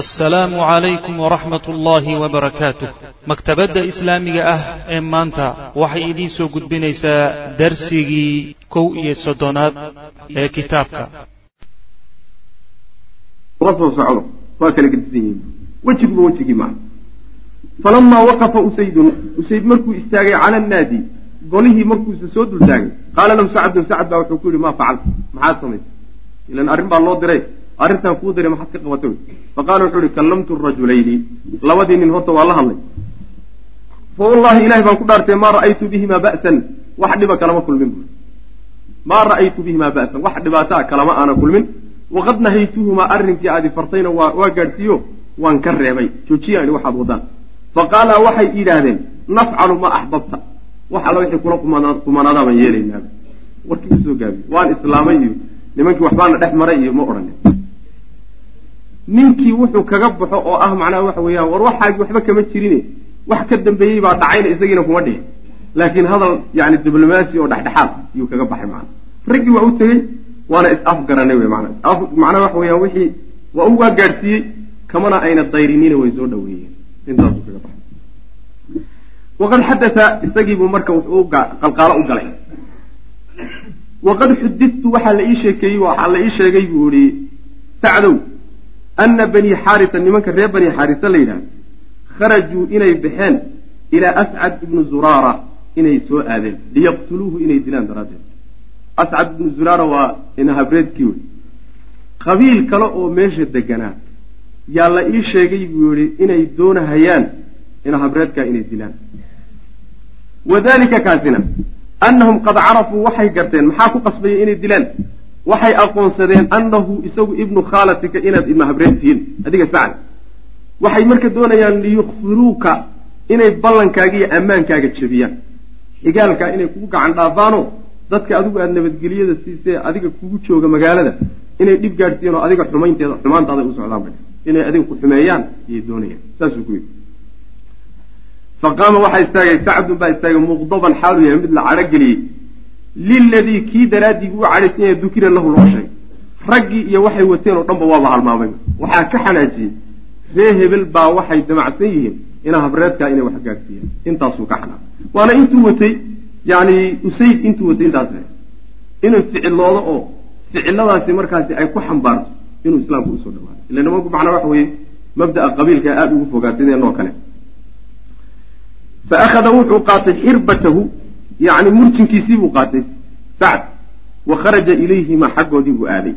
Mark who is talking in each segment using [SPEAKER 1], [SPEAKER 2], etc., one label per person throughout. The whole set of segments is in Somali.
[SPEAKER 1] assalaamu calaykum waraxmat ullaahi wabarakaatuh maktabadda islaamiga ah ee maanta waxay idiin soo gudbinaysaa darsigii kow iyo soddonaad ee kitaabka.
[SPEAKER 2] Falamaa waqafa usaydun usayd markuu istaagay cala annaadi golihii markuusa soo dultaagay qaala lahu sacdun sacad baa wuxuu ku yihi maa facalta maxaad samaysay ilan arrin baa loo diray arrintaan kuu diray maxaad ka qabatay faqaala wuxuu ihi kallamtu rajulayni labadii nin horta waa la hadlay. Fa wallahi ilahay baan ku dhaartay maa ra'aytu bihimaa ba'san. Wax dhiba kalama kulmin. Bu maa ra'aytu bihimaa ba'san. Wax dhibaataa kalama aana kulmin. Waqad nahaytuhumaa arrinkii aadi fartayna waa gaadhsiiyo. Waan ka reebay. Joojiyaan waxaad wadaan. Faqaala waxay yidhaahdeen nafcalu ma axbabta. Wax alla wixii kula kumanaadaan baan yeelaynaaba warkii u soo gaabiye waan islaamay iyo nimankii waxbaana dhex maray iyo ma odhanin ninkii wuxuu kaga baxo oo ah macnaha waxa weeyaan war waxaagi waxba kama jirine. Wax ka dambeeyey baa dhacayna isagiina kuma dhihin laakiin hadal yani diblomaasi oo dhexdhexaad yuu kaga baxay macana raggii waa u tegey waana is-afgaranay wey mana macnaha waxa weyaan wixii waa u waa gaadhsiiyey kamana ayna dayrinina way soo dhaweeyeen. Intaasuu kaga baxay. Waqad xadaa isagiibuu marka wuxuu qalqaalo u galay. Waqad xudidtu waxaa la ii sheekeeyey waxaa la ii sheegay buu ihi sacdow ana banii xaarisa nimanka reer bani xaarisa la yidhahdo kharajuu inay baxeen ilaa ascad ibnu zuraara inay soo aadeen liyaqtuluuhu inay dilaan daraaddeed ascad ibnu zuraara waa inahabreedkii wey qabiil kale oo meesha deganaa yaa la ii sheegay buu yihi inay doonahayaan inahabreedkaa inay dilaan wadalika kaasina annahum qad carafuu waxay garteen maxaa ku qasbayay inay dilaan waxay aqoonsadeen annahu isagu ibnu khaalatika inaad ibnu tihiin. Adiga sacad waxay marka doonayaan liyukfiruuka inay ballankaaga iyo ammaankaaga jebiyaan. Xigaalkaa inay kugu gacan dhaafaano dadka adigu aada nabadgeliyada siisee adiga kugu jooga magaalada inay dhib gaadhsiiyaan oo adiga xumaynteeda xumaantaada u socdaan ba inay adiga ku xumeeyaan ayay doonayaan. Saasuu ku yidhi. Faqaama waxaa istaagay sacdun baa istaagay muqdaban xaalu yahay mid la cadhogeliyey liladii kii daraaddii u cadhaysan yahay dukira lahu loo sheegay. Raggii iyo waxay wateen oo dhanba waaba halmaamay waxaa ka xanaajiyey. Ree hebel baa waxay damacsan yihiin inaa habreedkaa inay wax gaadhsiiyaan. Intaasuu ka xanaaq waana intuu watay yani usayd intuu watay intaas inuu ficiloodo oo ficiladaasi markaasi ay ku xambaarto inuu islaamku u soo dhawaado. Ila nimanku macnaa waxa weeye mabda'a qabiilka aada ugu fogaa sideenoo kale. Fa akhada wuxuu qaatay xirbatahu yani murjinkiisii buu qaatay. Sacd wa kharaja ilayhima xaggoodii buu aaday.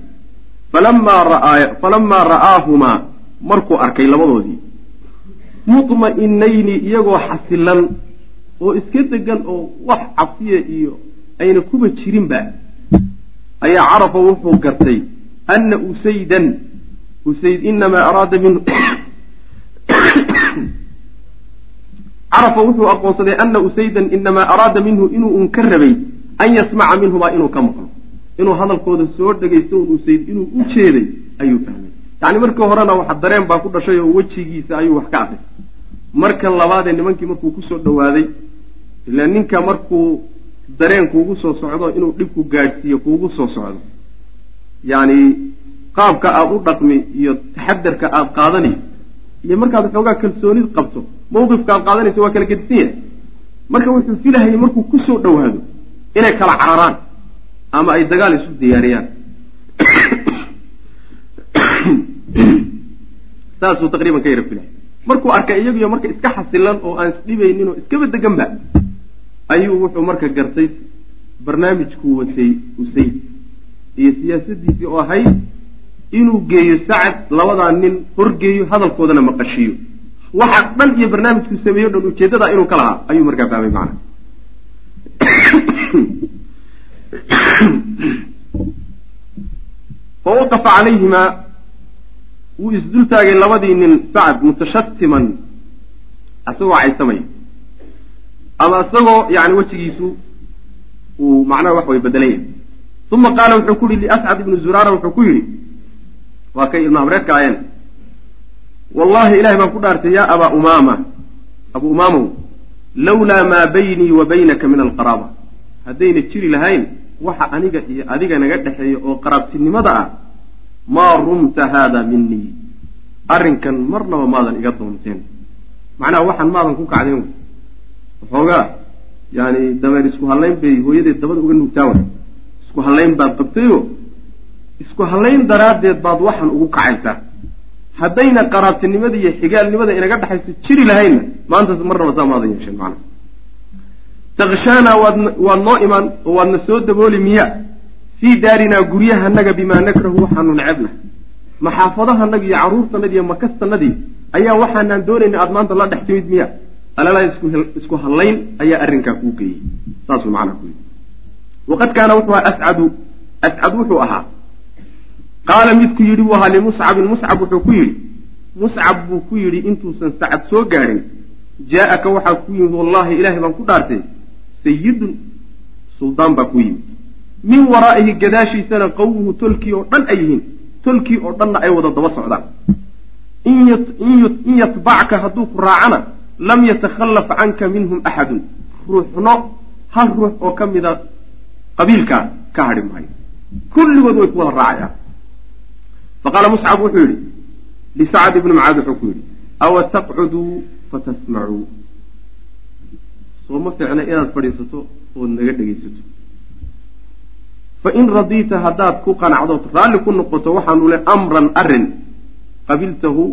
[SPEAKER 2] Falamaa ra'aahumaa markuu arkay labadoodii. Mutma'inayni iyagoo xasilan oo iska degan oo wax cabsiya iyo ayna kuba jirinba ayaa carafa wuxuu gartay ana usaydan. Usayd inamaa araada minhu carafa wuxuu aqoonsaday ana usaydan inamaa araada minhu inuu un ka rabay an yasmaca minhumaa inuu ka maqlo. Inuu hadalkooda soo dhegaysto un usayd inuu u jeeday ayuu fahmay yacni markii horena wax dareen baa ku dhashay oo wejigiisa ayuu wax ka arkay markan labaadee nimankii markuu ku soo dhowaaday ila ninka markuu dareen kuugu soo socdo inuu dhibku gaadhsiiyo kuugu soo socdo. Yacni qaabka aada u dhaqmi iyo taxadarka aada qaadanayso iyo markaad xoogaa kalsoonid qabto mawqifka aad qaadanaysa waa kala gedisan yahay marka wuxuu filahayay markuu ku soo dhowaado inay kala cararaan ama ay dagaal isu diyaariyaan. Saasuu taqriiban ka yara filahay markuu arkay iyagiyo marka iska xasilan oo aan isdhibaynin oo iskaba deganba ayuu wuxuu marka gartay barnaamijkuu watay usayd iyo siyaasadiisii oo ahayd inuu geeyo sacad labadaa nin horgeeyo hadalkoodana maqashiiyo waxa dhan iyo barnaamijkuu sameeyo dhan ujeedadaa inuu ka lahaa ayuu markaa fahmay macana fa waqafa calayhimaa wuu isdultaagay labadii nin sacad mutashatiman isagoo caysamaya. Ama isagoo yani wejigiisu uu macnaha wax way bedelaya uma qaala wuxuu ku yihi liascad ibnu zuraara wuxuu ku yidhi waa kay ilma habreedka ayeen wallahi ilahay baan ku dhaartay yaa abaa umaama abu umaamow lawlaa maa baynii wa baynaka min alqaraaba. Haddayna jiri lahayn waxa aniga iyo adiga naga dhexeeya oo qaraabtinimada ah maa rumta haada minii arrinkan marnaba maadan iga doonteen macnaha waxaan maadan ku kacdeen waxoogaa yani dameer isku hallayn bay hooyadeed dabada uga nuugtaa way isku hallayn baad qabtayo isku hallayn daraaddeed baad waxan ugu kacaysaa haddayna qaraabtinimada iyo xigaalnimada inaga dhexayso jiri lahaynna maantaas marnaba saa maadan yeesheen macnaha takshaanaa waad waad noo imaan oo waadna soo dabooli miya. Fii daarinaa guryahanaga bimaa nakrahu waxaanu necebna maxaafadahanaga iyo carruurtanadi iyo makastanadii ayaa waxaanaan doonayna aada maanta la dhex timid miya. Alala isku hallayn ayaa arrinkaa kuu geeyey. Saasuu macnaa ku yidhi. Waqad kaana wuxuu ahaa ascadu ascad wuxuu ahaa qaala midku yidhi ahaa limuscabin muscab wuxuu ku yidhi muscab buu ku yidhi intuusan sacad soo gaadhin jaa-aka waxaa ku yimid wallahi ilaahay baan ku dhaartay. Sayidun suldaan baa ku yimid. Min waraa'ihi gadaashiisana qawmuhu tolkii oo dhan ay yihiin. Tolkii oo dhanna ay wada daba socdaan. In yatbacka hadduu ku raacana lam yatakhallaf canka minhum axadun. Ruuxno hal ruux oo ka mida qabiilkaa ka hadhi maayo. Kulligood way ku wada raacayaan faqaala muscab wuxuu yidhi lisacad ibni mucaad wuxuu ku yidhi awa taqcuduu fatasmacuu soo ma fiicna inaad fadhiisato ood naga dhegaysato fain radiita haddaad ku qanacdood raalli ku noqoto waxaanu le amran arrin qabiltahu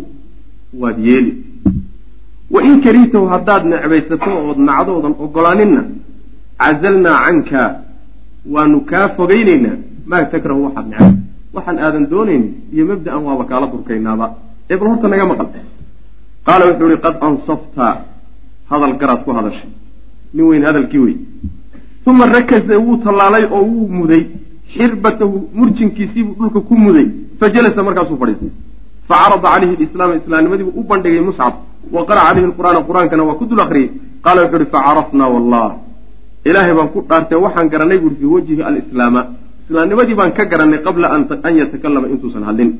[SPEAKER 2] waad yeeli wa in karihtahu haddaad necbaysato ood nacdoodan ogolaaninna cazalnaa canka waanu kaa fogaynaynaa maa takrahu waxaad necbay waxaan aadan doonaynin iyo mabda'an waaba kaala durkaynaaba ee bal horta naga maqal qaala wuxuu ihi qad ansafta hadal garaad ku hadashay. Nin weyn hadalkii wey uma rakaza wuu tallaalay oo wuu muday. Xirbatahu murjinkiisiibuu dhulka ku muday. Fa jalasa markaasuu fadhiistay. Fa carada calayhi lislaama islaamnimadiibuu u bandhigay muscab wa qara'a calayhi lqur'aana qur'aankana waa ku dul akriyey qaala wuxuu uhi facarafnaa wallah ilaahay baan ku dhaartay waxaan garanay buuri fii wajhi alislaama islaamnimadii baan ka garanay qabla an yatakallama intuusan hadlin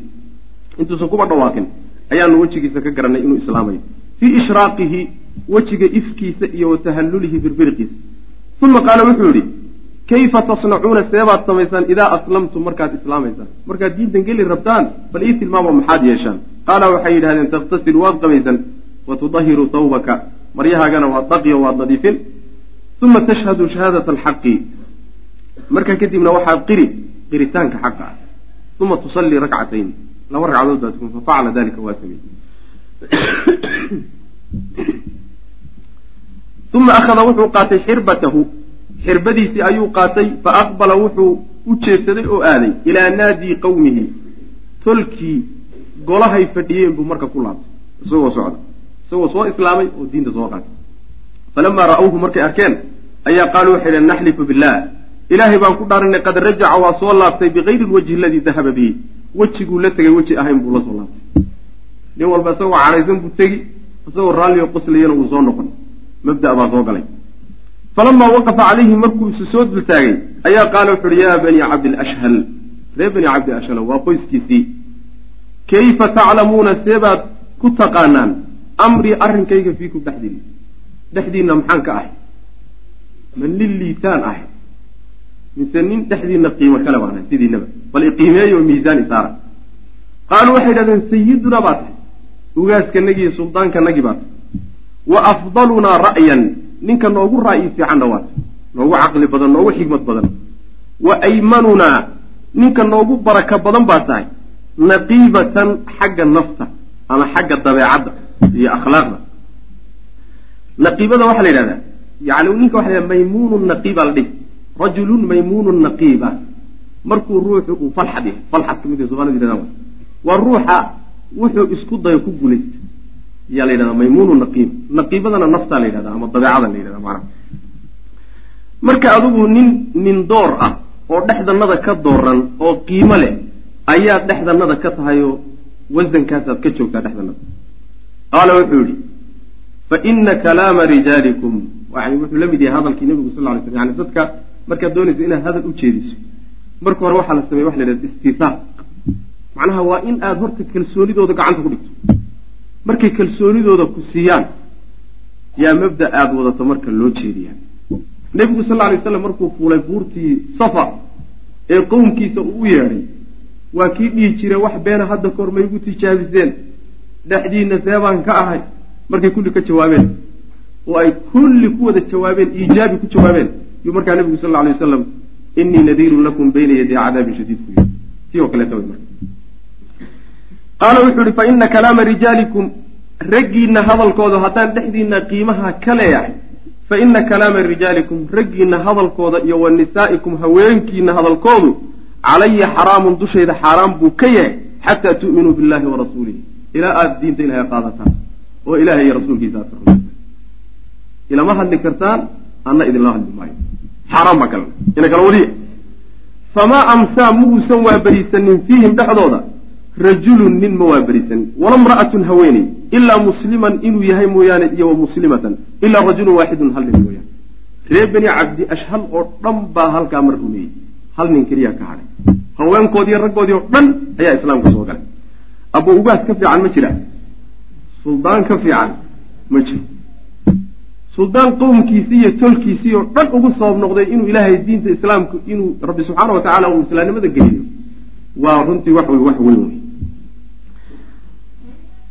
[SPEAKER 2] intuusan kuba dhawaaqin ayaanu wejigiisa ka garanay inuu islaamayo. Fii ishraaqihi wejiga ifkiisa iyo wa tahallulihi uma qaala wuxuu yidhi kayfa tasnacuuna? Seebaad samaysaan idaa aslamtum markaad islaamaysaan markaad diintan geli rabtaan bal ii tilmaamo maxaad yeeshaan. Qaala waxay yidhahdeen taktasilu waad qabaysan. Wa tudahiru tawbaka maryahaagana waad dhaqiyo waad nadiifin. Uma tashhadu shahaadata alxaqi markaa kadibna waxaad qiri qiritaanka xaqa. Ah uma tusallii rakcatayn laba ragcadood baa tukun fafacala dalika waa samey uma akhada wuxuu qaatay xirbatahu. Xirbadiisii ayuu qaatay fa aqbala wuxuu u jeedsaday oo aaday ilaa naadii qowmihi tolkii golahay fadhiyeen buu marka ku laabtay. Isagoo socda. Isagoo soo islaamay oo diinta soo qaatay. Falamaa ra'awhu markay arkeen ayaa qaaluu waxay dhaheen naxlifu billah ilaahay baan ku dhaaranay qad rajaca waa soo laabtay bikayri lwajhi aladii dahaba bihi. Wejiguu la tegay weji ahayn buu la soo laabtay. Nin walba isagoo cadhaysan buu tegi isagoo raallioo qoslayana wuu soo noqon. Mabda baa soo galay. Falamaa waqafa calayhi markuu isu soo dultaagay ayaa qaala wuxu uhi yaa banii cabdilashhal ree bani cabdi ashhal waa qoyskiisii. Kayfa taclamuuna seebaad ku taqaanaan amrii arrinkayga fiikum dhexdiina dhexdiinna maxaan ka ahay? Ma nin liitaan ahay mise nin dhexdiinna qiimo kale baan ahay sidiinaba bal iqiimeeyo miisaan isaara. Qaaluu waxay idhahdeen sayidunaa baa tahay ugaaskanagii iyo suldaankanagii baa tahay. Wa afdalunaa ra'yan ninka noogu ra'yi fiicanna waa tahay. Noogu caqli badan noogu xigmad badan. Wa aymanunaa ninka noogu baraka badan baa tahay. Naqiibatan xagga nafta ama xagga dabeecadda iyo akhlaaqda. Naqiibada waxaa la yidhahdaa yani ninka waxa la yhahda maymuunu naqiiba la dhihi rajulun maymuunu naqiiba. Markuu ruuxu uu falxad yahay falxad ka mid yahay somalida yidhahdan waa ruuxa wuxuu isku dayo ku guulaysta yaa la yidhahdaa maymuunu naqiib. Naqiibadana naftaa la yidhahda ama dabeecada la yidhahda macnaha. Marka adigu nin nin door ah oo dhexdanada ka dooran oo qiimo leh ayaad dhexdanada ka tahay oo wasankaasaad ka joogtaa dhexdanada qaala wuxuu yihi fa ina kalaama rijaalikum. Yani wuxuu la mid yahay hadalkii nabigu sal lay slam yani dadka markaad doonayso inaad hadal u jeediso marka hore waxaa la sameya waxa la yhahda istifaaq. Macnaha waa in aada horta kalsoonidooda gacanta ku dhigto. Markay kalsoonidooda ku siiyaan yaa mabda aada wadato marka loo jeediyaa nebigu sal lla alay slam markuu fuulay buurtii safa ee qowmkiisa uu u yeedhay waa kii dhihi jire wax beena hadda kahor ma igu tijaabiseen. Dhexdiina seebaan ka ahay. Markay kulli ka jawaabeen. Oo ay kulli ku wada jawaabeen iijaabi ku jawaabeen yuu markaa nabigu sal alay wasalam inii nadiirun lakum bayna yaday cadaabin shadiid ku yii tii oo kaleeta wey qaala wuxuu ihi fa kalaama rijaalikum raggiinna hadalkooda haddaan dhexdiinna qiimaha ka leeyahay fa ina kalaama rijaalikum raggiinna hadalkooda iyo wa nisaa'ikum haweenkiina hadalkoodu calaya xaraamun dushayda xaaraan buu ka yahay xataa tu'minuu billahi wa rasuulihi. Ilaa aada diinta ilahay qaadataan oo ilahay iyo rasuulkiisa aad ka ilama hadli kartaan anna idinla hadli maayo xaaraan baa kale ina kala wadiya famaa amsaa ma uusan waabarisanin fiihim dhexdooda rajulun nin ma waabarisanin wala mra'atun haweeney ilaa musliman inuu yahay mooyaane iyo wa muslimatan ilaa rajulun waaxidun hal nin mooyaane. Reer beni cabdi ashhal oo dhan baa halkaa mar rumeeyey. Hal nin keliya ka hadhay haweenkoodii raggoodii oo dhan ayaa islaamka soo galay. Abu ugaas ka fiican ma jira. Suldaan ka fiican ma jiro suldaan qowmkiisii iyo tolkiisii oo dhan ugu sabab noqday inuu ilaahay diinta islaamku inuu rabbi subxaana wa tacala uu islaamnimada geliyo waa runtii wax wey wax weyn.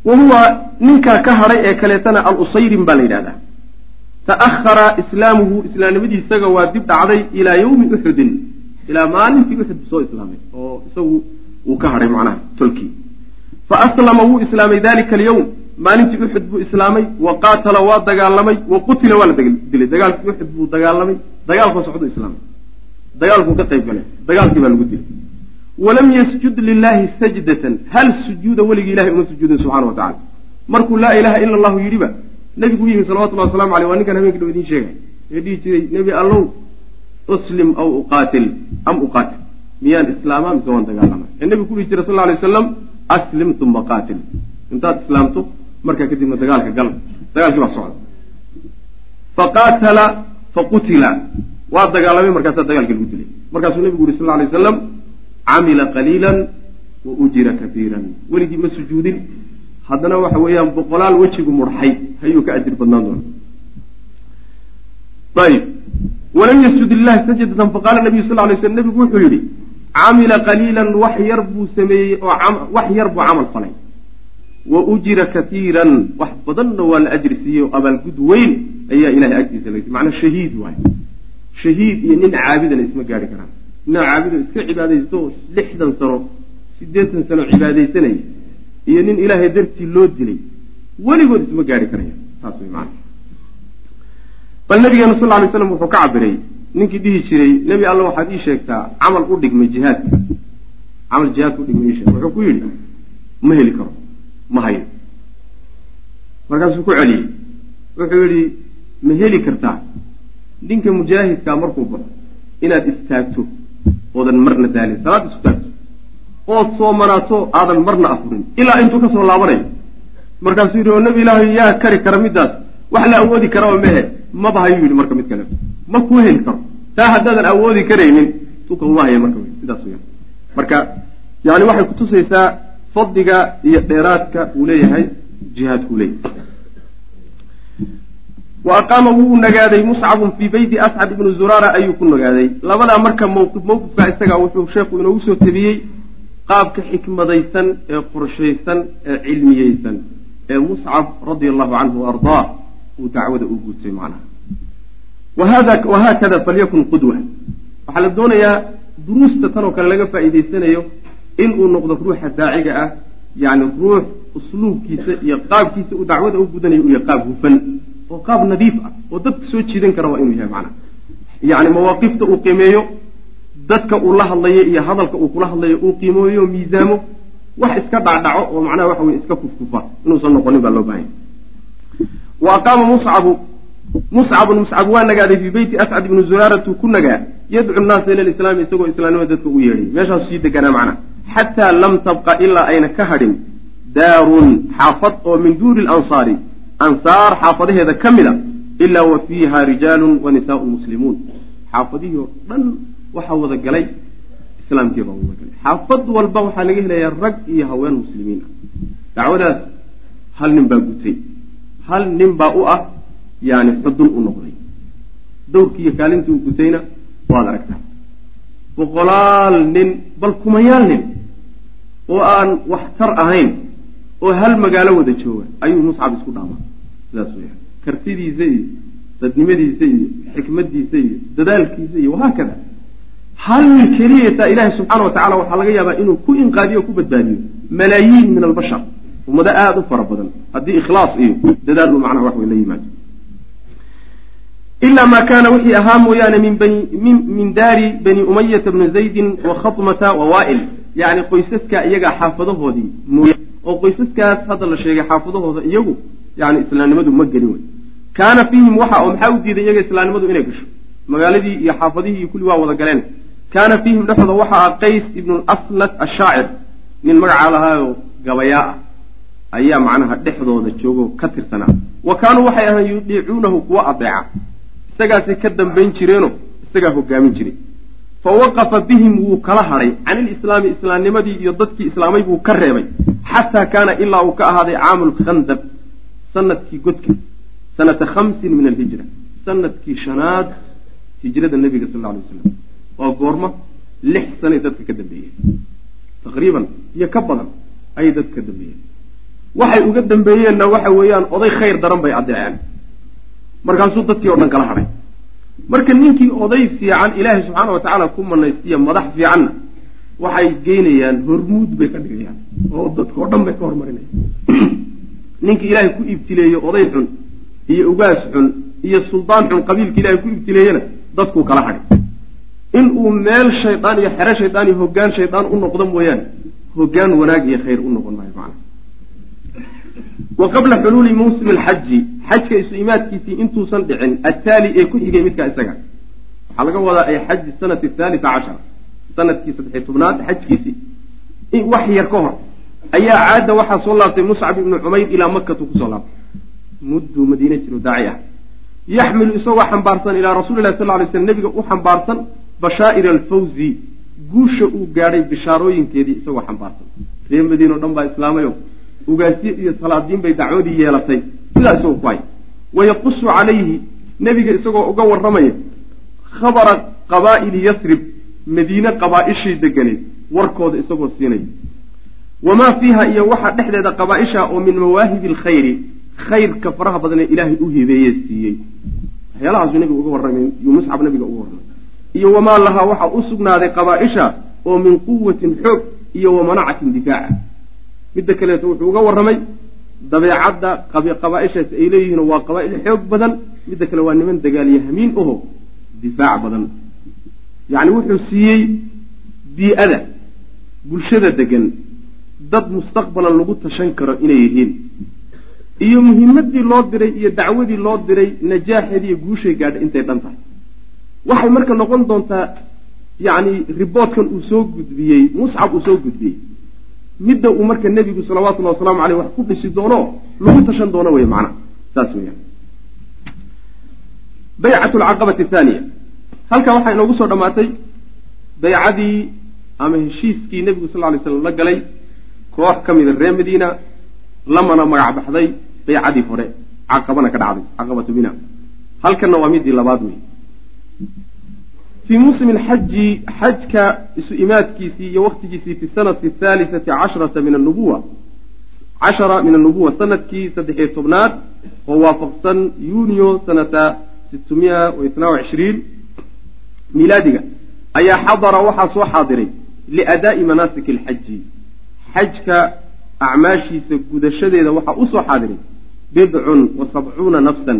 [SPEAKER 2] Wey wa ninkaa ka hadhay ee kaleetana al-usayrin baa la yidhahdaa. Ta'ahara islaamuhu islaamnimadiisaga waa dib dhacday ilaa yawmi uxudin ilaa maalintii uxud soo islaamay oo isagu uu ka hadhay macnaha tolkii. Fa aslama wuu islaamay dalika alyawm maalintii uxud buu islaamay wa qaatala waa dagaalamay wa qutila waa la dilay. Dagaalkii uxud buu dagaalamay dagaalkoo socdu islaamay. Dagaalkuu ka qayb galay dagaalkii baa lagu dilay. Walam yasjud lilahi sajdatan hal sujuuda weligii ilahay uma sujuudin subxana wa tacala markuu laa ilaha ila allahu yidhiba nebigu yimi salawatullahi wasalamu aleyh waa ninkan habeenka dhow idiin sheegay. Ee dhihi jiray nebi allow uslim aw uqaatil am uqaatil. Miyaan islaamaa mise waan dagaalama ee nebigu ku dhihi jiray sal alay waslam aslim uma qaatil. Intaad islaamto markaa kadibna dagaalka gal dagaalkii baa socda faqaatala faqutila. Waa dagaalamay markaasaa dagaalkii lagu dilay. Markaasuu nebigu yuri sal lay waslam camila qaliilan wa ujira kaiiran weligii ma sujuudin. Haddana waxa weeyaan boqolaal wejigu murxay ayuu ka ajir badnaan doona ayb walam yasjud lilahi sajdatan faqaala nabiyu sal lay slam nebigu wuxuu yidhi camila qaliilan wax yar buu sameeyey oo wax yar buu camal falay wa ujira kaiiran wax badanna waa la ajri siiyey oo abaalgud weyn ayaa ilahay agtiisa laga macnaa shahiid waay shahiid iyo nin caabidana isma gaari karaan. Nin caabido iska cibaadaysto lixdan sano siddeetan sano cibaadaysanaya iyo nin ilaahay dartii loo dilay weligood isma gaari karaya saas way maana bal nabigeenu sal lay slam wuxuu ka cabiray ninkii dhihi jiray nebi alla waxaad ii sheegtaa camal u dhigmay jihaadka camal jihaadka udhigmay ii sheeg wuxuu ku yidhi ma heli karo ma hayo. Markaasuu ku celiyey. Wuxuu yidhi ma heli kartaa? Ninka mujaahidkaa markuu baxo inaad istaagto oodan marna daalin salaad isu taagto ood soomanaato aadan marna afurin ilaa intuu ka soo laabanayo markaasuu yidhi oo nebi ilaahay yaa kari kara middaas wax la awoodi karaba mehe maba hayuu yidhi marka mid kale. Ma kuu heli karo? Taa haddaadan awoodi karaynin tuka uma haya marka sidaas weyaan marka yani waxay kutusaysaa fadliga iyo dheeraadka uu leeyahay jihaadkuu leeyahay. Wa aqaama wuu nagaaday muscabun fii beyti ascad ibnu zuraara ayuu ku nagaaday. Labadaa marka mawqif mawqifkaa isagaa wuxuu sheekhu inoogu soo tabiyey qaabka xikmadaysan ee qorshaysan ee cilmiyeysan ee muscab radia allahu canhu wa ardaa uu dacwada u guutay macnaha. Wahaakada falyakun qudwa. Waxaa la doonayaa duruusta tan oo kale laga faa'iidaysanayo inuu noqdo ruuxa daaciga ah yacni ruux usluubkiisa iyo qaabkiisa uu dacwada u gudanayo uu yahay qaab hufan oo qaab nadiif ah oo dadka soo jiidan kara waa inuu yahay macnaha yacni mawaaqifta uu qiimeeyo dadka uu la hadlayo iyo hadalka uu kula hadlayo uu qiimooyo miisaamo wax iska dhacdhaco oo macnaha waxa weye iska kufkufa inuusan noqonin baa loo baahanya wa aqaama muscabu muscabun muscab waa nagaaday fii beyti ascad ibni zuraaratu ku nagaa yadcu nnaasa ila lislaami isagoo islaamnimada dadka ugu yeedhay. Meeshaasu sii deganaa macnaha xataa lam tabqa ilaa ayna ka hadhin daarun xaafad oo min duuri lansaari ansaar xaafadaheeda ka mid a ilaa wa fiiha rijaalun wa nisaau muslimuun xaafadihii oo dhan waxaa wada galay islaamkii baa wada galay xaafad walba waxaa laga helayaa rag iyo haween muslimiin ah dacwadaas hal nin baa gutay hal nin baa u ah yani xudun u noqday dowrkii iyo kaalintii uu gutayna waad aragtaa boqolaal nin bal kumayaal nin oo aan waxtar ahayn oo hal magaalo wada jooga ayuu muscab isku dhaamaa sidaas weya kartidiisa iyo dadnimadiisa iyo xikmadiisa iyo dadaalkiisa iyo wahaakada hal keliyataa ilaahay subxaana wa tacala waxaa laga yaabaa inuu ku inqaadiyo o ku badbaadiyo. Malaayiin min albashar. Ummado aada u fara badan. Haddii ikhlaas iyo dadaal uu macnaha wax wey la yimaado ilaa maa kaana wixii ahaa mooyaane min daari bani umayata bni zaydin wa khatmata wa waail yacni qoysaska iyaga xaafadahoodii mooya oo qoysaskaas hadda la sheegay xaafadahooda iyagu yani islaamnimadu ma gelin wey kaana fiihim waxa oo maxaa u diiday iyaga islaamnimadu inay gasho magaaladii iyo xaafadihii iyo kulli waa wada galeen kaana fiihim dhexdooda waxa ah qays ibnu aslat ashaacir nin magacaa lahaayo gabayaa ah ayaa macnaha dhexdooda joogo ka tirsanaa wa kaanuu waxay ahaan yudiicuunahu kuwa adeeca isagaasay ka dambayn jireenoo isagaa hogaamin jiray. Fa waqafa bihim wuu kala hadhay can ilislaami islaamnimadii iyo dadkii islaamay buu ka reebay. Xataa kaana ilaa uu ka ahaaday caamu lkhandab sannadkii godka sanata khamsin min alhijra sannadkii shanaad hijrada nebiga sal alay waslam waa goormo lix sanay dadka ka dambeeyeen taqriiban iyo ka badan ayay dadka ka dambeeyeen. Waxay uga dambeeyeenna waxa weeyaan oday khayr daran bay addeeceen markaasuu dadkii o dhan kala hadhay. Marka ninkii oday fiican ilaahay subxaana wa tacaala ku manaystiya madax fiicanna waxay geynayaan hormuud bay ka dhigayaan oo dadka o dhan bay ka hormarinayaan. Ninkii ilaahay ku ibtileeye oday xun iyo ugaas xun iyo suldaan xun qabiilka ilahay ku ibtileeyena dadkuu kala hadhay. In uu meel shaydaan iyo xero shaydaan iyo hoggaan shaydaan u noqdo mooyaane hoggaan wanaag iyo khayr u noqon maayo macana wa qabla xuluuli mawsimi alxaji xajka isu imaadkiisii intuusan dhicin attaali ee ku xigay midkaa isaga. Waxaa laga wadaa ay xaji sanati thaalita cashar sannadkii saddexiy tobnaad xajkiisii wax yar ka hor ayaa caadda waxaa soo laabtay muscab ibnu cumayr ilaa makatu ku soo laabtay. Mudduu madiine jiro daaci ah. Yaxmilu isagoo xambaarsan ilaa rasuuli lahi sal lay slm nebiga u xambaarsan bashaa'ir alfawzi. Guusha uu gaadhay bishaarooyinkeedii isagoo xambaarsan. Ree madiine o dhan baa islaamayo ugaasye iyo salaadiin bay dacwadii yeelatay. Sidaa isagoo ku hay wayaqusu calayhi nebiga isagoo uga warramaya khabara qabaa'ili yasrib madiine qabaa-ishii deganeed warkooda isagoo siinaya wamaa fiiha iyo waxa dhexdeeda qabaa-isha oo min mawaahibi alkhayri khayrka faraha badanee ilaahay u hibeeye siiyey. Waxyaalahaasuu nebiga uga warramay yuu muscab nabiga uga warramay. Iyo wamaa lahaa waxaa u sugnaaday qabaa-isha oo min quwatin xoog iyo wa manacatin difaaca midda kaleeto wuxuu uga warramay dabeecadda qabaa-ishaas ay leeyihiin waa qabaa-il xoog badan midda kale waa niman dagaaliyo hamiin oho difaac badan. Yacni wuxuu siiyey bii-ada bulshada degan dad mustaqbalan lagu tashan karo inay yihiin. Iyo muhimadii loo diray iyo dacwadii loo diray najaaxeedi iyo guushay gaadha intay dhan tahay. Waxay marka noqon doontaa yacni riboodkan uu soo gudbiyey muscab uu soo gudbiyey midda uu marka nebigu salawatullahi wasalaamu caleyh wax ku dhisi doono lagu tashan doono wey macnaha saas weyaan baycatu alcaqabati athaaniya halkaa waxaa inoogu soo dhammaatay baycadii ama heshiiskii nebigu sal lay slam la galay koox ka mida reer madiina lamana magac baxday baycadii hore caqabana ka dhacday caqabatu bina halkanna waa midii labaad wey fii muslim alxaji xajka isu imaadkiisii iyo waktigiisii fi sanati athaalisati casharata min anubuwa cashara min annubuwa sannadkii saddexiyo tobnaad oo waafaqsan yuniyo sanata sitmiya itnaa wa cishriin miilaadiga ayaa xadara waxaa soo xaadiray liadaa'i manaasiki alxaji xajka acmaashiisa gudashadeeda waxaa u soo xaadiray bidcun wa sabcuuna nafsan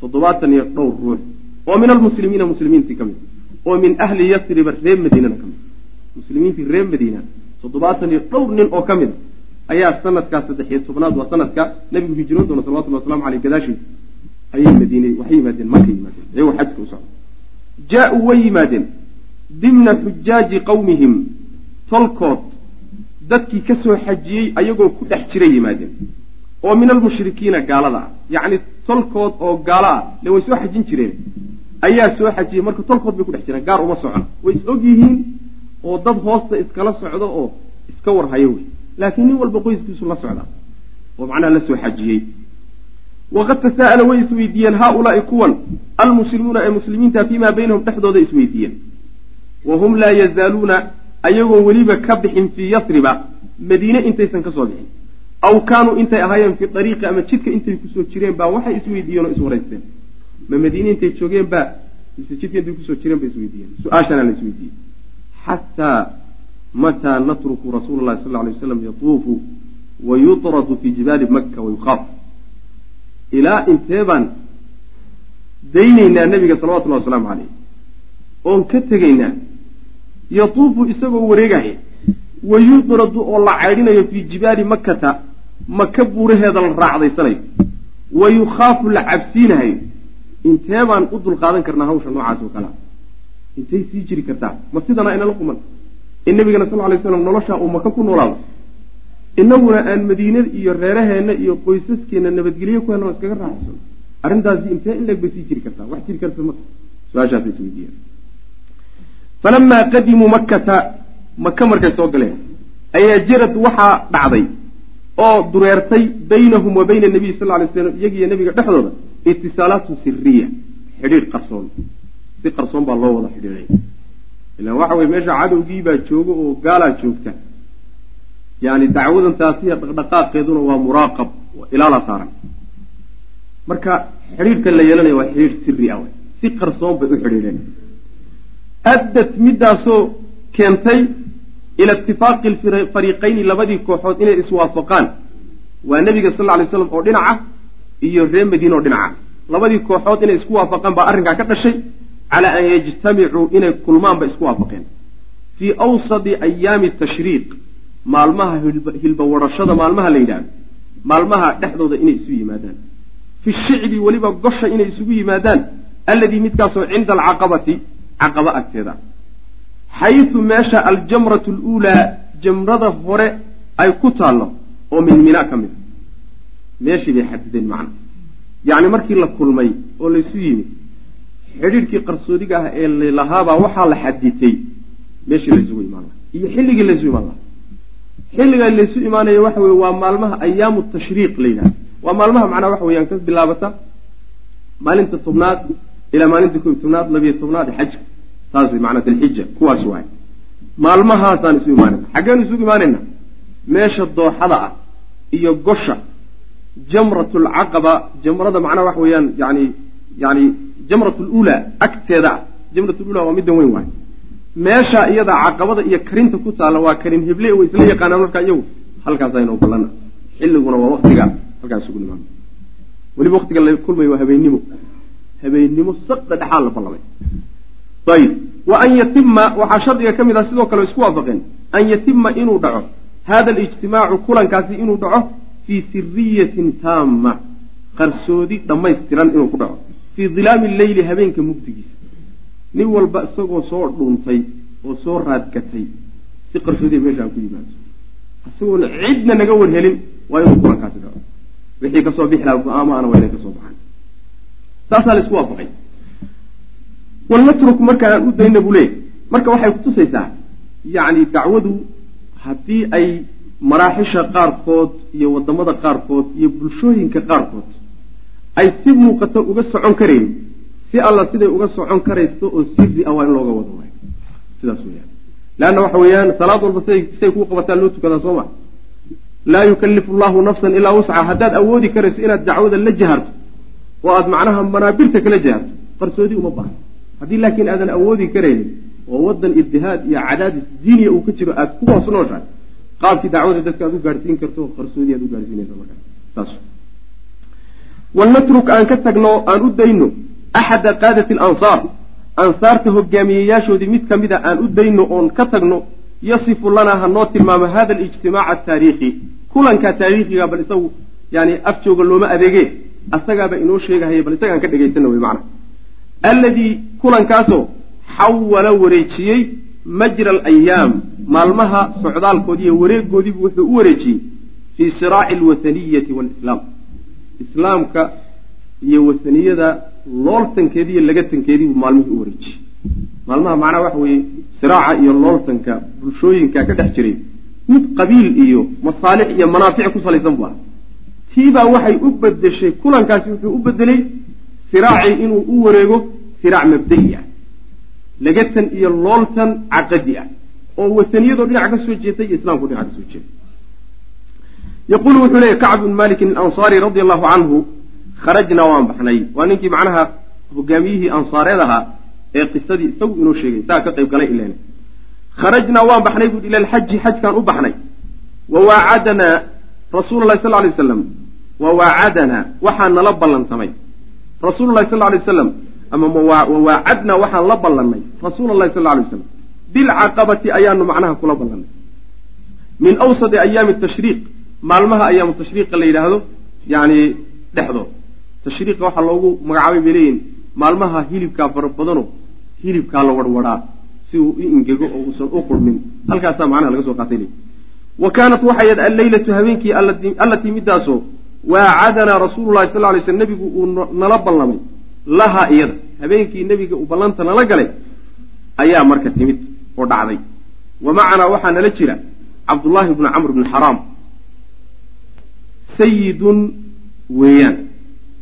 [SPEAKER 2] toddobaatan iyo dhowr ruux oo min almuslimiina muslimiintii ka mid oo min ahli yasriba reer madiinana ka mid. Muslimiintii reer madiina toddobaatan iyo dhowr nin oo ka mid ayaa sanadkaa saddexiyo tobnaad waa sanadka nabigu hijroon doona salawatulli waslamu aleyh gadaashiisa ayay madiine waxay yimaadeen marka yimaadeen iyagoo xajka u socda jaa-uu way yimaadeen dimna xujaaji qowmihim tolkood dadkii ka soo xajiyey ayagoo ku dhex jira yimaadeen. Oo min almushrikiina gaalada ah yacni tolkood oo gaalo ah le way soo xajin jireen ayaa soo xajiyey. Marka tolkood bay ku dhex jireen gaar uma socon. Way is og yihiin oo dad hoosta iskala socdo oo iska warhayo wey. Laakiin nin walba qoyskiisu la socda oo macnaha la soo xajiyey. Waqad tasaa'ala way isweydiiyeen haaulaai kuwan almuslimuuna ee muslimiinta fiimaa baynahum dhexdooda isweydiiyeen. Wa hum laa yazaaluuna ayagoo weliba ka bixin fii yasriba madiine intaysan ka soo bixin. Aw kaanuu intay ahaayeen fi dariiqi ama jidka intay ku soo jireen baa waxay isweydiiyeen oo iswaraysteen ma madiine intay joogeen baa mise jidka intay ku soo jireen ba isweydiiyeen su'aashana la isweydiiyey xataa mataa natruku rasuula llahi sal alay waslam yatuufu wa yutradu fi jibaali makka wayukhaaf ilaa intee baan daynaynaa nebiga salawatullahi wasalaamu caleyh oon ka tegaynaa yatuufu isagoo wareegaya wa yudradu oo la caydhinayo fii jibaali makkata maka buuraheeda la raacdaysanayo wa yukhaafu la cabsiinahayo intee baan u dulqaadan karnaa hawsha noocaas oo kalea intay sii jiri kartaa? Ma sidana inala quman. In nabigana sal lay slam noloshaa uu maka ku noolaado. Inaguna aan madiine iyo reeraheenna iyo qoysaskeenna nabadgelye ku helno iskaga raaxayso. Arrintaasi intee in leeg bay sii jiri kartaa? Wax jiri karta ma. Su'aashaas isweydiiya falamaa qadimuu makkata maka markay soo galeen ayaa jarad waxaa dhacday oo dureertay baynahum wa bayna nabiy sal lay slam iyagiiyo nabiga dhexdooda itisaalaatu siriya xidhiidh qarsoon si qarsoon baa loo wada xidhiiday ilaan waxa weye meesha cadowgii baa jooga oo gaalaa joogta yani dacwadan taasiya dhaqdhaqaaqeeduna waa muraaqab ilaalaa saaran marka xidhiidhka la yeelanaya waa xidhiidh siri ah si qarsoon bay u xidhiidheen addat midaasoo keentay ila itifaaqi fariiqayni labadii kooxood inay iswaafaqaan waa nebiga sal alay slam oo dhinaca iyo reer madiine oo dhinaca labadii kooxood inay isku waafaqaan baa arrinkaa ka dhashay calaa an yajtamicuu inay kulmaan bay isku waafaqeen. Fii awsadi ayaami tashriiq maalmaha hilba warashada maalmaha la yidhaahdo maalmaha dhexdooda inay isu yimaadaan. Fi shicbi weliba gosha inay isugu yimaadaan alladii midkaasoo cinda alcaqabati caqaba agteeda. Xaysu meesha aljamratu luulaa jamrada hore ay ku taallo oo min mina ka mid a meeshii bay xadideen macna. Yacni markii la kulmay oo laysu yimid xidhiidhkii qarsoodiga ah ee lalahaabaa waxaa la xaditay meeshii laysugu imaan laha iyo xilligii laysu imaan laha xilliga laysu imaanaya waxa weye waa maalmaha ayaamu tashriiq la yidhahda waa maalmaha macnaa waxa weyaan ka bilaabata maalinta tobnaad ilaa maalinta ko iyo tobnaad labiyo tobnaad xajka. Saas wey macanaa dilxija kuwaas waay maalmahaasaan isu imaanayna. Xaggeenu isugu imaanayna. Meesha dooxada ah iyo gosha jamrat lcaqaba jamrada macnaha waxa weeyaan yani yani jamrat lula agteeda ah jamrat lula waa middan weyn waay. Meesha iyada caqabada iyo karinta ku taalla waa karin heble way isla yaqaanaan markaa iyagu halkaasaynu ballana xilliguna waa waktiga halkaas isugu nimaano weliba waktiga la kulmayo waa habeennimo habeennimo sada dhexaa la ballamay ayib wa an yatima waxaa shardiga ka mid ah sidoo kale isku waafaqeen. An yatima inuu dhaco. Hada alijtimaacu kulankaasi inuu dhaco fii siriyatin taama qarsoodi dhammaystiran inuu ku dhaco. Fii dilaami leyli habeenka mugdigiisa. Nin walba isagoo soo dhuuntay oo soo raadgatay si qarsoodiya meesha ku yimaado. Isagoona cidna naga warhelin waa inuu kulankaasi dhaco. Wixii ka soo bixi laha go'aamo ana waa inay ka soo baxaan. Saasaa la isku waafaqay. Walnatruk marka aan u dayna buu leey marka waxay kutusaysaa yacni dacwadu haddii ay maraaxisha qaarkood iyo waddamada qaarkood iyo bulshooyinka qaarkood. Ay si muuqato uga socon karayn si alla siday uga socon karayso oo siri ah waa in looga wado waayo sidaas weyaan leanna waxa weeyaan salaad walba siday siday kuu qabataan loo tukadaa soo ma? Laa yukallifu allahu nafsan ilaa wusca haddaad awoodi karayso inaad dacwada la jaharto oo aad macnaha manaabirta kala jaharto qarsoodi uma baahno haddii laakiin aadan awoodi karaynin oo wadan ibtihaad iyo cadaadis diiniya uu ka jiro aad ku hoos nooshahay qaabkii dacwada dadka aad u gaadhsiin karto qarsoodi aad u gaadhsiinaysa markaa saas. Walnatruk aan ka tagno aan u dayno axada qaadati alansaar ansaarta hogaamiyeyaashoodii mid ka mid aan u dayno oon ka tagno yasifu lanaa ha noo tilmaamo hada alijtimaaca ataariikhi kulankaa taariikhiga bal isagu yani afjooga looma adeege asagaaba inoo sheegahaya bal isagaan ka dhegaysana wey macna. Alladii kulankaasoo xawala wareejiyey majra alayaam maalmaha socdaalkoodii iyo wareegoodiibu wuxuu u wareejiyey fii siraaci alwataniyati waalislaam islaamka iyo wataniyada looltankeedii iyo lagatankeedii buu maalmihii u wareejiyey. Maalmaha macnaha waxa weeye siraaca iyo looltanka bulshooyinka ka dhex jiray mid qabiil iyo masaalix iyo manaafic ku salaysan bu ah tiibaa waxay u bedeshay kulankaasi wuxuu u bedelay siraacii inuu u wareego siraac mabda'i ah lagatan iyo looltan caqadi ah oo wataniyadoo dhinac ka soo jeetay iyo islaamku dhinac ka soo jeetay yaquulu wuxuu leeyay kacb bn malikin alansaari radia allahu canhu kharajnaa waan baxnay. Waa ninkii macnaha hogaamiyihii ansaareed ahaa ee qisadii isagu inoo sheegay saa ka qayb galay ilen kharajnaa waan baxnay buui ila alxaji xajkaan u baxnay. Wa waacadanaa rasuulu lahi sal lay waslam wa waacadanaa waxaa nala ballantamay. Rasuulu lahi sal lay waslam ama wawaacadnaa waxaan la ballannay. Rasuula lahi sal lay waslam bilcaqabati ayaanu macnaha kula ballannay. Min awsadi ayaami tashriiq. Maalmaha ayaamu tashriiqa la yidhaahdo yani dhexdood tashriiqa waxaa loogu magacaabay bay leeyihiin maalmaha hilibkaa fara badano hilibkaa la warwaraa si uu u ingego oo uusan u qurmin halkaasaa macnaha laga soo qaatay. Wa kaanat waxay ahayd alleylatu habeenkii allatii midaasoo waacadanaa rasuulu lahi sal lay sl nebigu uu nala ballamay lahaa iyada. Habeenkii nebiga uu ballanta nala galay ayaa marka timid oo dhacday. Wa macanaa waxaa nala jira cabdullaahi bnu camr bni xaraam. Sayidun weeyaan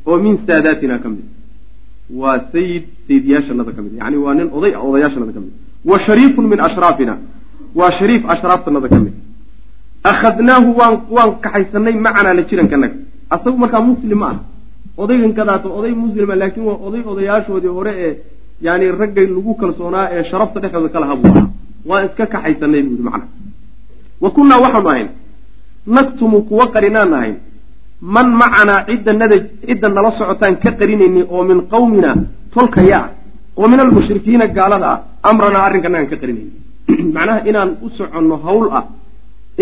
[SPEAKER 2] oo min saadaatina ka mid. Waa sayid sayidyaashanada ka mid. Yani waa nin oday odayaashanada ka mid. Wa shariifun min ashraafina waa shariif ashraaftanada ka mid. Akhadnaahu waan waan kaxaysanay macanaa la jirankanaga asagu markaa muslim ma ah odaygan kadaato oday muslima laakiin waa oday odayaashoodii hore ee yani raggay lagu kalsoonaa ee sharafta dhexdooda ka laha waan iska kaxaysanay buu yihi macna. Wa kunnaa waxaanu ahayn naktumu kuwa qarinaan ahayn man macanaa cidda nada cidda nala socotaan ka qarinayni oo min qawmina tolkaya ah oo min almushrikiina gaalada ah amranaa arrinkanagaan ka qarinayni macnaha inaan u soconno hawl ah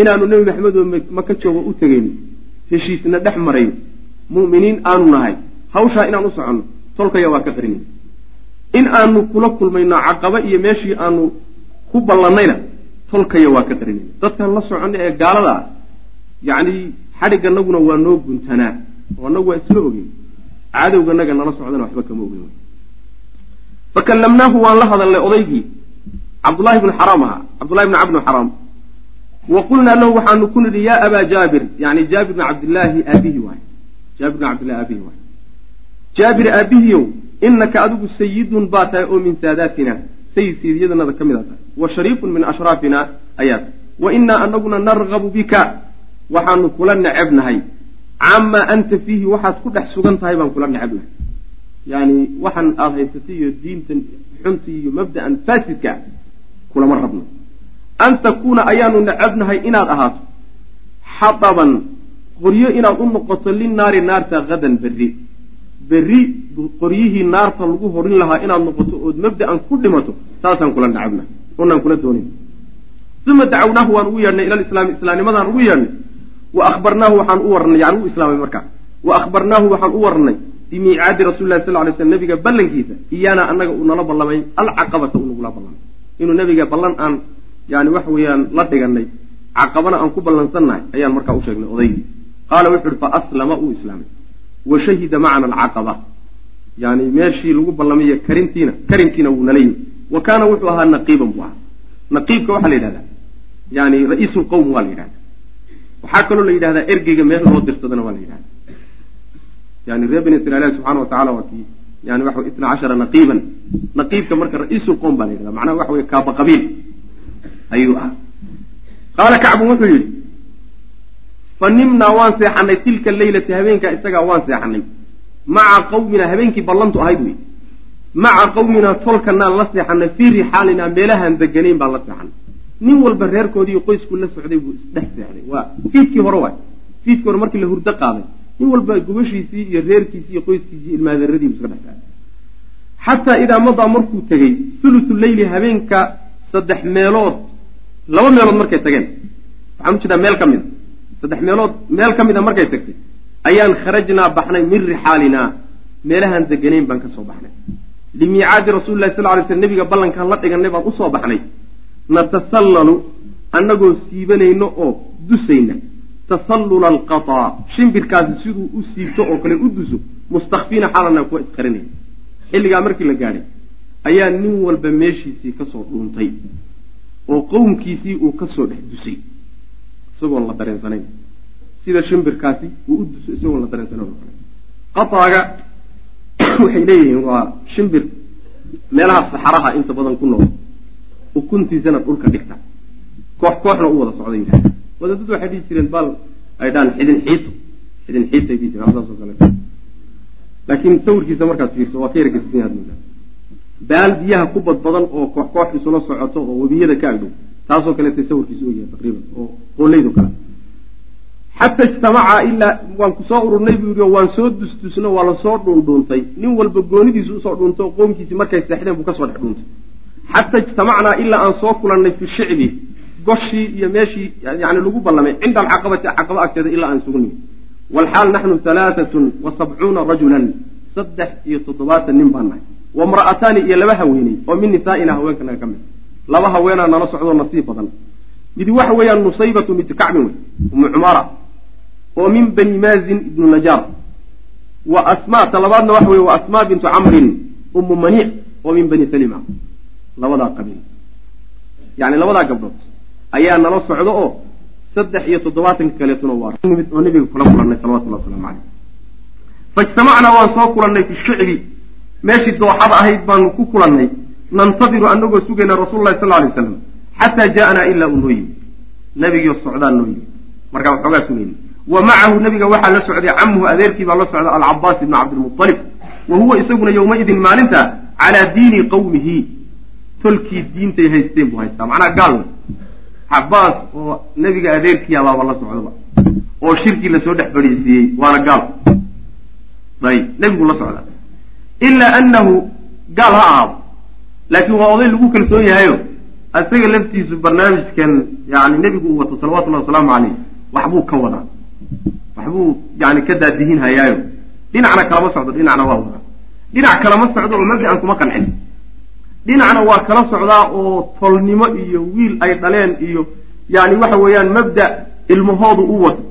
[SPEAKER 2] inaanu nebi maxamed maka joogo u tegayno heshiisna dhex marayo mu'miniin aanu nahay. Hawshaa inaan u soconno tolkaya waa ka qarinayni in aanu kula kulmayno caqaba iyo meeshii aanu ku ballannayna tolkaya waa ka qarinayna dadkan la soconno ee gaalada ah yacni xadhigganaguna waa noo guntanaa oo annagu waa isla ogeyn cadowganaga nala socdana waxba kama ogeyn fa kallamnaahu waan la hadalnay odaygii cabdullahi bnu xaraam ahaa cabdullahi bnu cabnu xaraam. Wa qulnaa lahu waxaanu ku nidhi yaa abaa jaabir yani jaabir bn cabdillaahi aabihi waay jaabir bn cabdillahi aabihi waay. Jaabir aabihiyow inaka adigu sayidun baa tahay oo min saadaatina sayid sayidyadanada ka mid a tahay. Wa shariifun min ashraafina ayaa tahay. Wa inaa anaguna nargabu bika waxaanu kula necebnahay. Camaa anta fiihi waxaad ku dhex sugan tahay baan kula necebnahay. Yani waxaan aada haysatay iyo diintan xunta iyo mabda'an faasidka kulama rabno. An takuuna ayaanu necebnahay inaad ahaato. Xadaban qoryo inaad u noqoto linnaari naarta hadan berri. Berri qoryihii naarta lagu horin lahaa inaad noqoto ood mabda'an ku dhimato saasaan kula necebnahay onaan kula doonin. Uma dacawnaahu waan ugu yeedhnay ila lislaami islaamnimadaan ugu yeedhnay. Wa ahbarnaahu waxaan u warnay yani u islaamay markaa. Wa akhbarnaahu waxaan u warnay bimiicaadi rasuli lahi sal ly slam nabiga ballankiisa iyaana annaga uu nala ballamay alcaqabata uu nagula ballamay. Inuu nabiga ballan aan yani waxa weeyaan la dhiganay caqabana aan ku ballansannahay ayaan markaa u sheegnay odaygii qaala wuxu uhi fa aslama uu islaamay. Wa shahida macana alcaqaba. Yani meeshii lagu ballamay karintiina karinkiina wuu nala yimi wa kaana wuxuu ahaa naqiiban buu ahaa. Naqiibka waxaa la yidhahdaa yani ra'iisu lqowm waa la yidhahda waxaa kaloo la yidhahdaa ergeyga meel loo dirsadana waa la yidhahda yani reer bani israiil subxana wa tacala waa kii yani waxa itna cashara naqiiban. Naqiibka marka ra'iisu lqowm baa la yidhahda macnaha waxa wey kaaba qabiil ayuu ahaa. Qaala kacbun wuxuu yidhi fa nimnaa waan seexanay tilka leylati habeenkaa isagaa waan seexanay maca qawminaa habeenkii ballantu ahayd wey maca qawminaa tolkanaan la seexanay fii rixaalinaa meelahaan deganayn baan la seexanay nin walba reerkoodiiyo qoysku la socday buu isdhex seexday. Waa fiidkii hore waay. Fiidkii hore markii la hurdo qaaday nin walba gubashiisii iyo reerkiisii iyo qoyskiisii ilmaadaradiibu iska dhex seexday xataa idaa madaa markuu tegey thuluthu leyli habeenka saddex meelood laba meelood markay tageen. Waxaan u jeedaa meel ka mid a saddex meelood meel ka mid a markay tagtay. Ayaan kharajnaa baxnay min rixaalinaa. Meelahaan deganayn baan ka soo baxnay. Limiicaadi rasuli lahi sal ly sl nebiga ballankaan la dhiganay baan u soo baxnay. Natasallalu annagoo siibanayno oo dusayna. Tasallula alqataa shimbirkaasi siduu u siibto oo kale u duso mustakfiina xaalana kuwa isqarinaya xilligaa markii la gaadhay ayaa nin walba meeshiisii ka soo dhuuntay oo qowmkiisii uu ka soo dhex dusay isagoon la dareensanayn sida shimbirkaasi uu u duso isagoon la dareensanayn qataaga waxay leeyihiin waa shimbir meelaha saxaraha inta badan ku nool. Ukuntiisana dhulka dhigta. Koox kooxna u wada socda yidhahda wadaadadu waxay dhihi jireen bal ay dhahaan xidin xiito xidin xiitay dhihi jireen saas oo kale. Laakiin sawirkiisa markaad fiirso waa ka yara gesisan yaad moodaa baal biyaha ku badbadan oo koox koox isula socoto oo webiyada ka agdhow taasoo kaleetay sawirkiisa ogyahay taqriiban oo qooleydo kale. Xata ijtamaca ilaa waan ku soo ururnay buu yidhi oo waan soo dusdusno waa la soo dhuundhuuntay nin walba goonidiisu u soo dhuuntay oo qoomkiisii markay seexdeen buu ka soo dhex dhuuntay. Xata ijtamacnaa ilaa aan soo kulannay fi shicbi goshii iyo meeshii yani lagu ballamay cinda alcaqabati caqaba agteeda ilaa aan nimid walxaal naxnu halaatatun wa sabcuuna rajulan saddex iyo toddobaatan nin baan nahay. Wamra'ataani iyo laba haweeney oo min nisaa'ina haweenkanaga ka mid laba haweenaa nala socdoo nasiib badan. Mid waxa weeyaan nusaybatu binti kacbin wey umu cumaara oo min bani maazin ibnu najaar. Wa asma ta labaadna waxa weye wa asmaa bintu camrin umu maniic oo min bani salima. Labadaa qabiil. Yani labadaa gabdhood ayaa nala socdo oo saddex iyo toddobaatanka kaleetuna waa oo nabiga kula kulannay salawatullah waslamu caleyh faijtamacnaa waan soo kulannay fi shicbi meeshii dooxada ahayd baanu ku kulannay nantadiru anagoo sugayna rasuul lahi sal alay waslam xataa jaaanaa ilaa uu noo yimid nabigiio socdaa noo yimid markaa waxoogaa sugayna wa macahu nabiga waxaa la socday camuhu adeerkii baa la socda alcabaas ibnu cabdilmualib wa huwa isaguna yowmaidin maalinta calaa diini qawmihi. Tolkii diintay haysteen buu haystaa. Macnaa gaal. Cabaas oo nebiga adeerkiiabaaba la socdaba oo shirkii la soo dhex fadhiisiiyey waana gaal. Ayb nebigu la socdaa. Ilaa anahu gaal ha ahaado laakiin waa oday lagu kalsoon yahayo. Isaga laftiisu barnaamijkan yani nebigu uu wato salawatullahi wasalaamu caleyh waxbuu ka wadaa. Waxbuu yani ka daadihin hayaayo. Dhinacna kalama socdo dhinacna waa wadaa. Dhinac kalama socdo oo mabda-an kuma qancin. Dhinacna waa kala socdaa oo tolnimo iyo wiil ay dhaleen iyo yani waxa weeyaan mabda ilmahoodu u wato.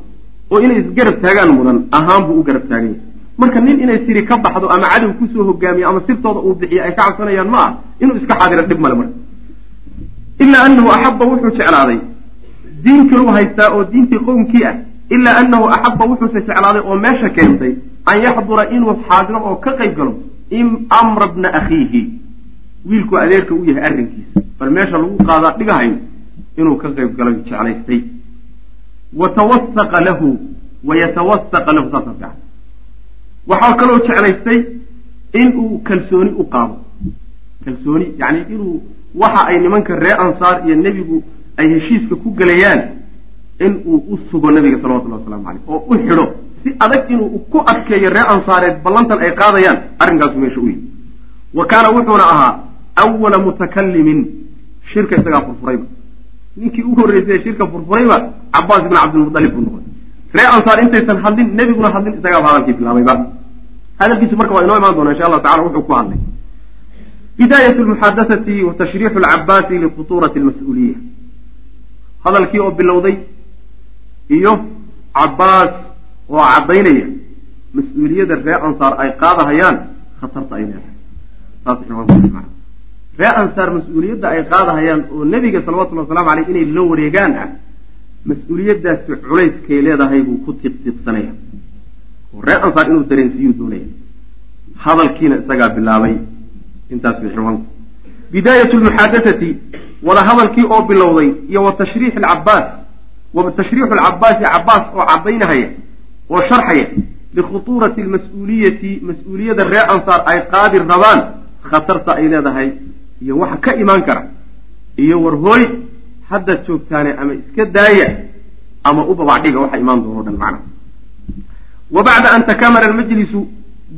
[SPEAKER 2] Oo inay isgarab taagaan mudan ahaan buu u garab taagan yahay marka nin inay siri ka baxdo ama cadow ku soo hogaamiyo ama sirtooda uu bixiyo ay ka cabsanayaan ma ah. Inuu iska xaadiro dhib male marka. Ilaa anahu axaba wuxuu jeclaaday. Diin kaluu haystaa oo diintii qowmkii ah. Ilaa anahu axaba wuxuuse jeclaaday oo meesha keentay an yaxdura inuu xaadiro oo ka qayb galo amra bna akhiihi. Wiilku adeerka u yahay arrinkiisa. Bal meesha lagu qaadaa dhigahayo inuu ka qayb galo jeclaystay. Wa tawasaqa lahu wa yatawasaqa lahu saasa fiican waxaa kaloo jeclaystay inuu kalsooni u qaado. Kalsooni yani inuu waxa ay nimanka reer ansaar iyo nebigu ay heshiiska ku gelayaan inuu u sugo nabiga salawatullahi waslamu caleyh oo u xidho si adag inuu ku adkeeyo reer ansaareed ballantan ay qaadayaan arrinkaasu meesha u yihi wa kaana wuxuuna ahaa awala mutakalimin shirka isagaa furfurayba. Ninkii u horreysay shirka furfurayba cabaas ibn cabdilmualib buu noqday reer ansaar intaysan hadlin nebiguna hadlin isagaaba hadalkii bilaabayba hadalkiisu marka waa inoo imaan doona insha allahu tacala wuxuu ku hadlay. Bidaayat lmuxadahati wa tashriixu lcabaasi likhutuurati lmas-uuliya hadalkii oo bilowday iyo cabaas oo caddaynaya mas'uuliyadda reer ansaar ay qaadahayaan khatarta ay leedahay. Reer ansaar mas'uuliyadda ay qaadahayaan oo nebiga salawatullhi waslamu aleyh inay la wareegaan ah mas'uuliyaddaasi culayskay leedahay buu ku tiqtiiqsanaya oo reer ansaar inuu dareensiiyuu doonaya. Hadalkiina isagaa bilaabay. Intaas bay ciwaanku bidaayat lmuxaadathati wada hadalkii oo bilowday iyo wa tashriix alcabaas wa tashriixu alcabaasi cabaas oo caddaynahaya oo sharxaya likhutuurati almas-uuliyati mas'uuliyadda reer ansaar ay qaadi rabaan khatarta ay leedahay iyo waxa ka imaan kara iyo warhooy haddaad joogtaane ama iska daaya ama u babacdhiga waxa imaan doono dhan macna. Wa bacda an takamala almajlisu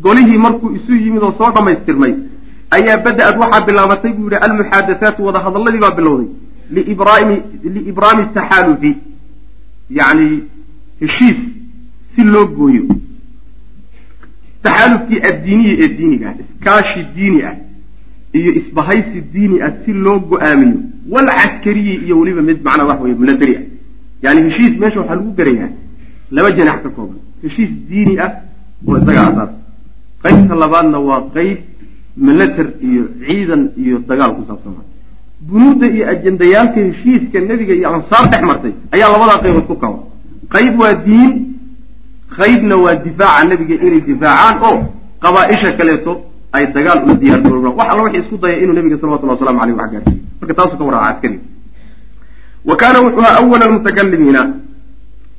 [SPEAKER 2] golihii markuu isu yimid oo soo dhammaystirmay ayaa bada-ad waxaa bilaabatay buu yihi almuxadathaatu wada hadalladii baa bilowday liibraami liibraami taxaalufi yacni heshiis si loo gooyo. Taxaalufkii addiiniyi ee diiniga ah iskaashi diini ah iyo isbahaysi diini ah si loo go'aamiyo wal caskariyi iyo weliba mid macnaa wax weye milatari ah. Yani heshiis meesha waxaa lagu garayaa laba janax ka kooban. Heshiis diini ah oo isaga asaas. Qaybta labaadna waa qeyb milatar iyo ciidan iyo dagaal ku saabsana bunuudda iyo ajendayaalka heshiiska nebiga iyo ansaar dhex martay ayaa labadaa qaybood ku kaba qayb waa diin qaybna waa difaaca nebiga inay difaacaan oo qabaa-isha kaleeto ay dagaal ula diyaar garoobaan wax alla wixii isku daya inuu nebiga salawatullah waslamu aleyh wax gaarsiiyo marka taasuu ka warraaca askariga wa kaana wuxuu ahaa awala almutakalimiina.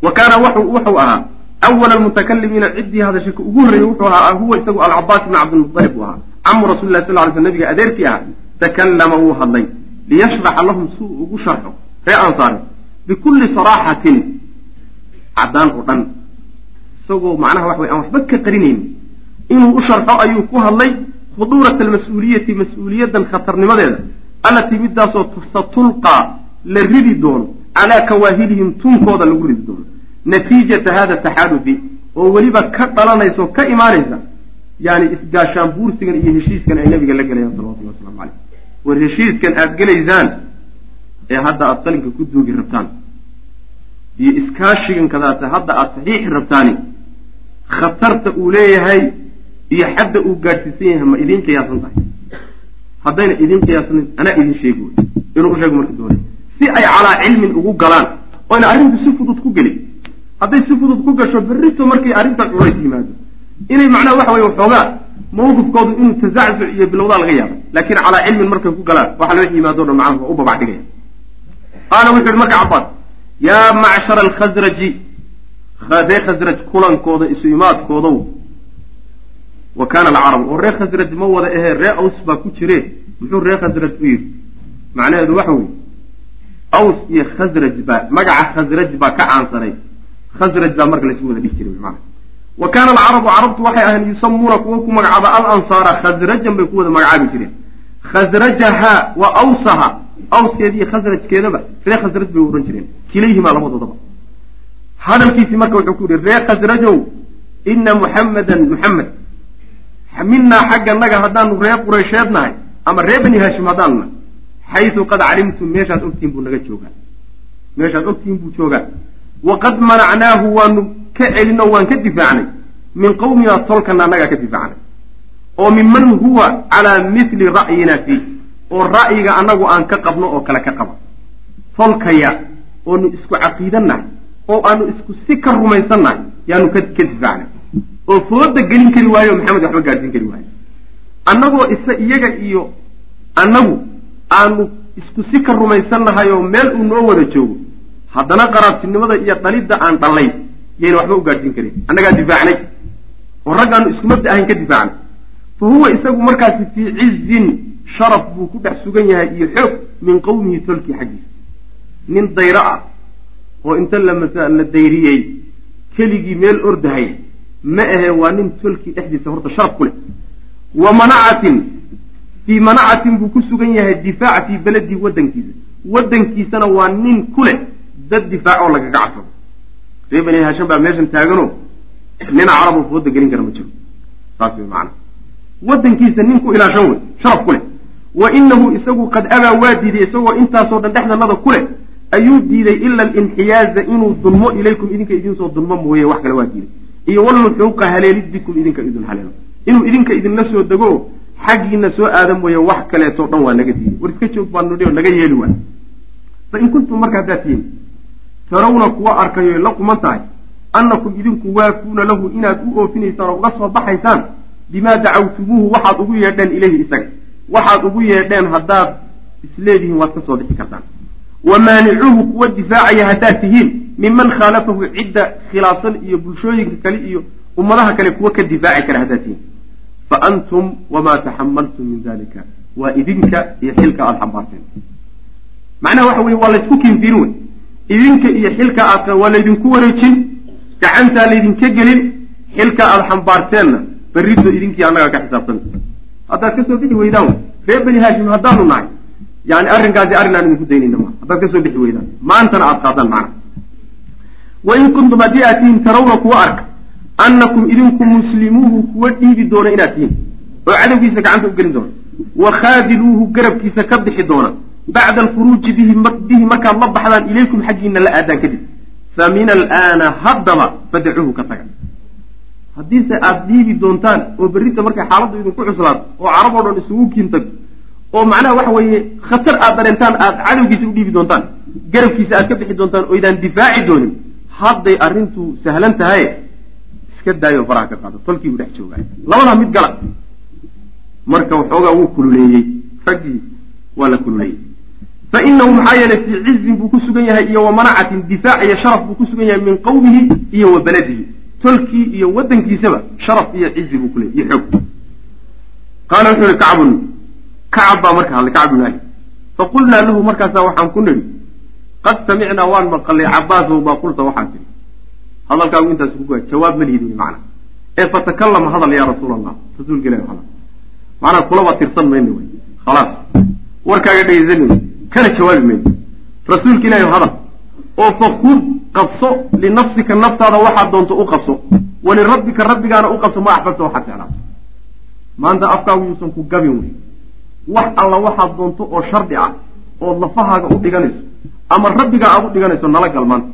[SPEAKER 2] Wa kaana wuxuu ahaa awala almutakalimiina ciddii hadashay ka ugu horreeyey wuxuu ahaa huwa isagu alcabaas ibn cabdilmutalib buu ahaa. Camu rasuli sal ly sl nabiga adeerkii ah takallama wuu hadlay liyashraxa lahum si uu ugu sharxo. Ree ansaare bikulli saraaxatin caddaan oo dhan. Isagoo macnaha waxa wey aan waxba ka qarinaynin inuu u sharxo ayuu ku hadlay khuduurata almas-uuliyati mas'uuliyaddan khatarnimadeeda allatii midaasoo satulqaa la ridi doono calaa kawaahilihim tunkooda lagu ridi doono. Natiijata hada taxaaludi oo weliba ka dhalanaysa oo ka imaanaysa yani isgaashaan buursigan iyo heshiiskan ay nabiga la gelayaan salawatulli waslamu caleyh war heshiiskan aada gelaysaan ee hadda aada qalinka ku duugi rabtaan. Iyo iskaashigan kadaata hadda aada saxiixi rabtaani khatarta uu leeyahay iyo xadda uu gaadhsiisan yahay ma idiin qiyaasan tahay. Haddayna idiin qiyaasnayn anaa idin sheegi inuu usheego marka doonay. Si ay calaa cilmin ugu galaan oyna arrintu si fudud ku gelin hadday si fudud ku gasho berrito markay arrinta culays yimaado inay macnaha waxa weye waxoogaa mawqifkoodu inuu tazaczuc iyo bilowdaa laga yaaba laakiin calaa cilmin markay ku galaan waxa loo yimaado dhan macnaha waa u babac dhigaya qaala wuxu yihi marka cabaas yaa macshara alkhasraji ree khasraj kulankooda isu imaadkoodow wa kaana alcarab oo ree khasraj ma wada ahee ree aws baa ku jire. Muxuu ree khasraj u yidhi macnaheedu waxa weye aws iyo khasraj baa magaca khasraj baa ka caansanay khasraj baa marka laysu wada dhihi jiray mana wa kaana alcarabu carabtu waxay ahayn yusamuuna kuwa ku magacaaba alansaara khasrajan bay ku wada magacaabi jireen. Khasrajaha wa awsaha awskeeda iyo khasrajkeedaba ree khasraj bay odhan jireen. Kilayhimaa labadoodaba hadalkiisii marka wuxuu ku yihi ree khasrajow ina muxammadan muxamed minaa xagga naga haddaanu ree qureysheed nahay ama ree bani haashim haddaanu nahay xaysu qad calimtum meeshaad ogtihin buu naga joogaa. Meeshaad ogtihin buu joogaa. Waqad manacnaahu waanu ka celinoo waan ka difaacnay. Min qawmina tolkana annagaa ka difaacnay. Oo minman huwa calaa mithli ra'yina fiih oo ra'yiga annagu aan ka qabno oo kale ka qaba. Tolkaya oonu isku caqiidannahay oo aanu isku si ka rumaysannahay yaanu ka difaacnay oo fooda gelin kari waayo maxamed waxba gaadhsiin kari waayo. Annagoo isa iyaga iyo annagu aanu isku si ka rumaysannahay oo meel uu noo wada joogo haddana qaraabtinimada iyo dhalidda aan dhallay yayna waxba u gaadhsiin karin. Annagaa difaacnay oo raggaanu isku mabda ahayn ka difaacnay. Fa huwa isagu markaasi fii cizin sharaf buu ku dhex sugan yahay iyo xoog min qowmihi tolkii xaggiisa. Nin dayro ah oo inta la dayriyey keligii meel ordahay ma ahe waa nin tolkii dhexdiisa horta sharaf ku leh. Wa manacatin fii manacatin buu ku sugan yahay difaac fii beledii waddankiisa. Waddankiisana waa nin ku leh dad difaac oo lagaga cadsado ree bani haasham baa meeshan taagano nina caraboo fooda gelin kara ma jiro. Saas way macana waddankiisa nin ku ilaashan wey sharaf ku leh. Wa inahu isagu qad abaa waa diiday isagoo intaasoo dhan dhexdanada ku leh ayuu diiday ila alinxiyaaza inuu dulmo ilaykum idinka idin soo dulmo mooye wax kale waa diiday iyo walnuxuuqa haleelid bikum idinka idin haleelo. Inuu idinka idinla soo dego xaggiina soo aada mooye wax kaleetoo dhan waa naga diiday. War iska joog baanu dhi naga yeeli waay in kuntum marka haddaad tihiin tarawna kuwa arkayo la quman tahay annakum idinku waafuuna lahu inaad u oofinaysaan oo uga soo baxaysaan bimaa dacawtumuuhu waxaad ugu yeedheen ilayhi isaga. Waxaad ugu yeedheen haddaad isleedihiin waad ka soo bixi kartaan wa maanicuuhu kuwa difaacaya haddaad tihiin minman khaalafahu cidda khilaafsan iyo bulshooyinka kale iyo ummadaha kale kuwa ka difaaci kara haddaad tihiin fa antum wamaa taxamaltum min dalika waa idinka iyo xilka aada xambaarteen. macnaha waxa weye waa laysku kiinfiin wey idinka iyo xilka aad waa laydinku wareejin gacantaa laydinka gelin xilka aada xambaarteenna berrito idinkii annagaa ka xisaabtan haddaad ka soo bixi weydaan wey reer bani haashim haddaanu nahay yani arrinkaasi arrin aan idinku daynayna maa haddaad ka soo bixi weydaan maantana aada qaadaan macnaha wain kuntum haddii aad tihiin tarawna kuwa arka annakum idinku muslimuuhu kuwa dhiibi doona inaad tihiin oo cadowgiisa gacanta u gelin doona wa khaadiluuhu garabkiisa ka bixi doona bacda alkhuruuji bihi markaad la baxdaan ilaykum xaggiina la aadaan kadib fa min alaana haddaba fadacuuhu ka taga haddiise aada dhiibi doontaan oo berrinta markay xaaladdu idinku cuslaato oo carab oo dhan isugu kiintag oo macnaha waxa weeye khatar aad dareentaan aada cadowgiisa u dhiibi doontaan garabkiisa aad ka bixi doontaan oo idaan difaaci doonin hadday arrintu sahlan tahay iska daayo faraha ka qaado tolkii buu dhex joogaay labadaa mid gala. Marka waxoogaa wuu kululeeyey raggii waa la kululeeyey. Fa inahu maxaa yeelay fii cizin buu ku sugan yahay iyo wa manacatin difaac iyo sharaf buu ku sugan yahay min qowmihi iyo wa beladihi tolkii iyo waddankiisaba sharaf iyo cizi buu kuley iyo xoog. Qaala wuxuu yihi kacbun kacab baa marka hadlay kacb bin ali faqulnaa lahu markaasaa waxaan ku nidhi qad samicnaa waan maqalay cabaasow baa qulta waxaa tiri hadalkaagu intaas kugu jawaab ma lihid macna. Ee fatakallama hadal yaa rasuul allah rasuulka ilahi hadal. Macnaa kulaba tirsan mayno wey khalaas. Warkaaga dhegeysan kana jawaabi mayno rasuulka ilahi hadal oo fakud qabso linafsika naftaada waxaad doonto u qabso walirabbika rabbigaana u qabso ma axbabta waxaad jeclaato maanta afkaagu yuusan ku gabin wey wax alla waxaad doonto oo shardi ah ood lafahaaga u dhiganayso ama rabbigaa aad u dhiganayso nala gal maanta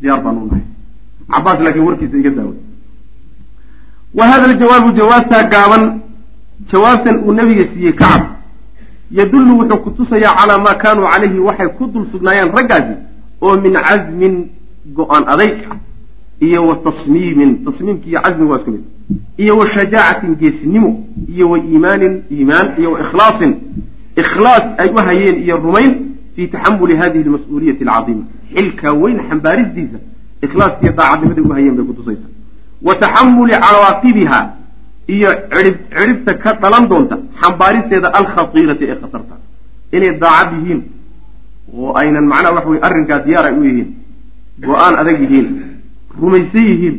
[SPEAKER 2] diyaar baan u nahay. Cabaas laakiin warkiisa iga daaway wa hada aljawaabu jawaabtaa gaaban. Jawaabtan uu nabiga siiyey kacab. Yadullu wuxuu ku tusayaa calaa maa kaanuu calayhi waxay ku dul sugnaayeen raggaasi oo min casmin go'aan adayg iyo wa tasmiimin. Tasmiimki iyo casmiga waa isku mid iyo wa shajaacatin geesinimo iyo wa iimaanin iimaan iyo wa ikhlaasin. Ikhlaas ay u hayeen iyo rumayn fii taxamuli hadihi almas-uuliyati alcadiima. Xilkaa weyn xambaaristiisa ikhlaaskiiyo daacadnimaday u hayeen bay kutusaysaa wa taxamuli cawaaqibiha iyo cidhib cidhibta ka dhalan doonta xambaaristeeda alkhatiirati ee khatarta. Inay daacad yihiin oo aynan macnaha waxa weye arrinkaa diyaar ay u yihiin go'aan adag yihiin rumaysan yihiin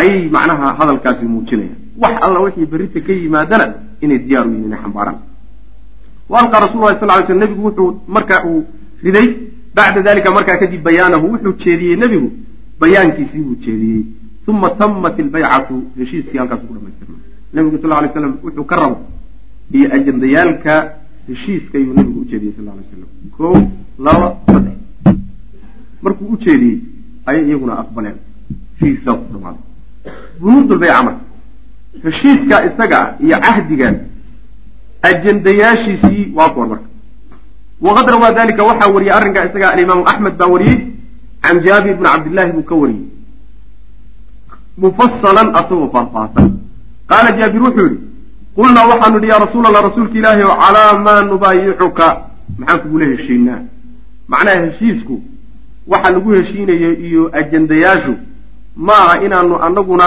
[SPEAKER 2] ayay macnaha hadalkaasi muujinayaan wax alla wixii berrita ka yimaadana inay diyaar u yihiin inay xambaaraan wa alqaa rasul lahi sal ly sl nebigu wuxuu marka uu riday bacda dalika markaa kadib bayaanahu wuxuu jeediyey nebigu bayaankiisii buu jeediyey. Uma tamat ilbaycatu heshiiskii halkaas ku dhamaystirnay nebigu sal lay slam wuxuu ka rabo iyo ajandayaalka heshiiska ayuu nebigu ujeediyey sal lay slam ko laba saddex. Markuu u jeediyey ayay iyaguna aqbaleen. Heshiiskiisa ku dhamaaday bunuudulbayca marka heshiiska isaga ah iyo cahdigaas ajandayaashiisii waa kuwan marka. Waqad rawaa dalika waxaa wariyey arrinkaa isaga alimaamu axmed baa wariyey can jaabir bni cabdillahi buu ka wariyey. Mufasalan asagoo faahfaahsan. Qaala jaabir wuxuu yihi qulnaa waxaanu idhi yaa rasuul allah rasuulka ilaahi calaa maa nubaayicuka maxaan kugula heshiinaa. Macnaha heshiisku waxa lagu heshiinayo iyo ajandayaashu ma aha inaanu anaguna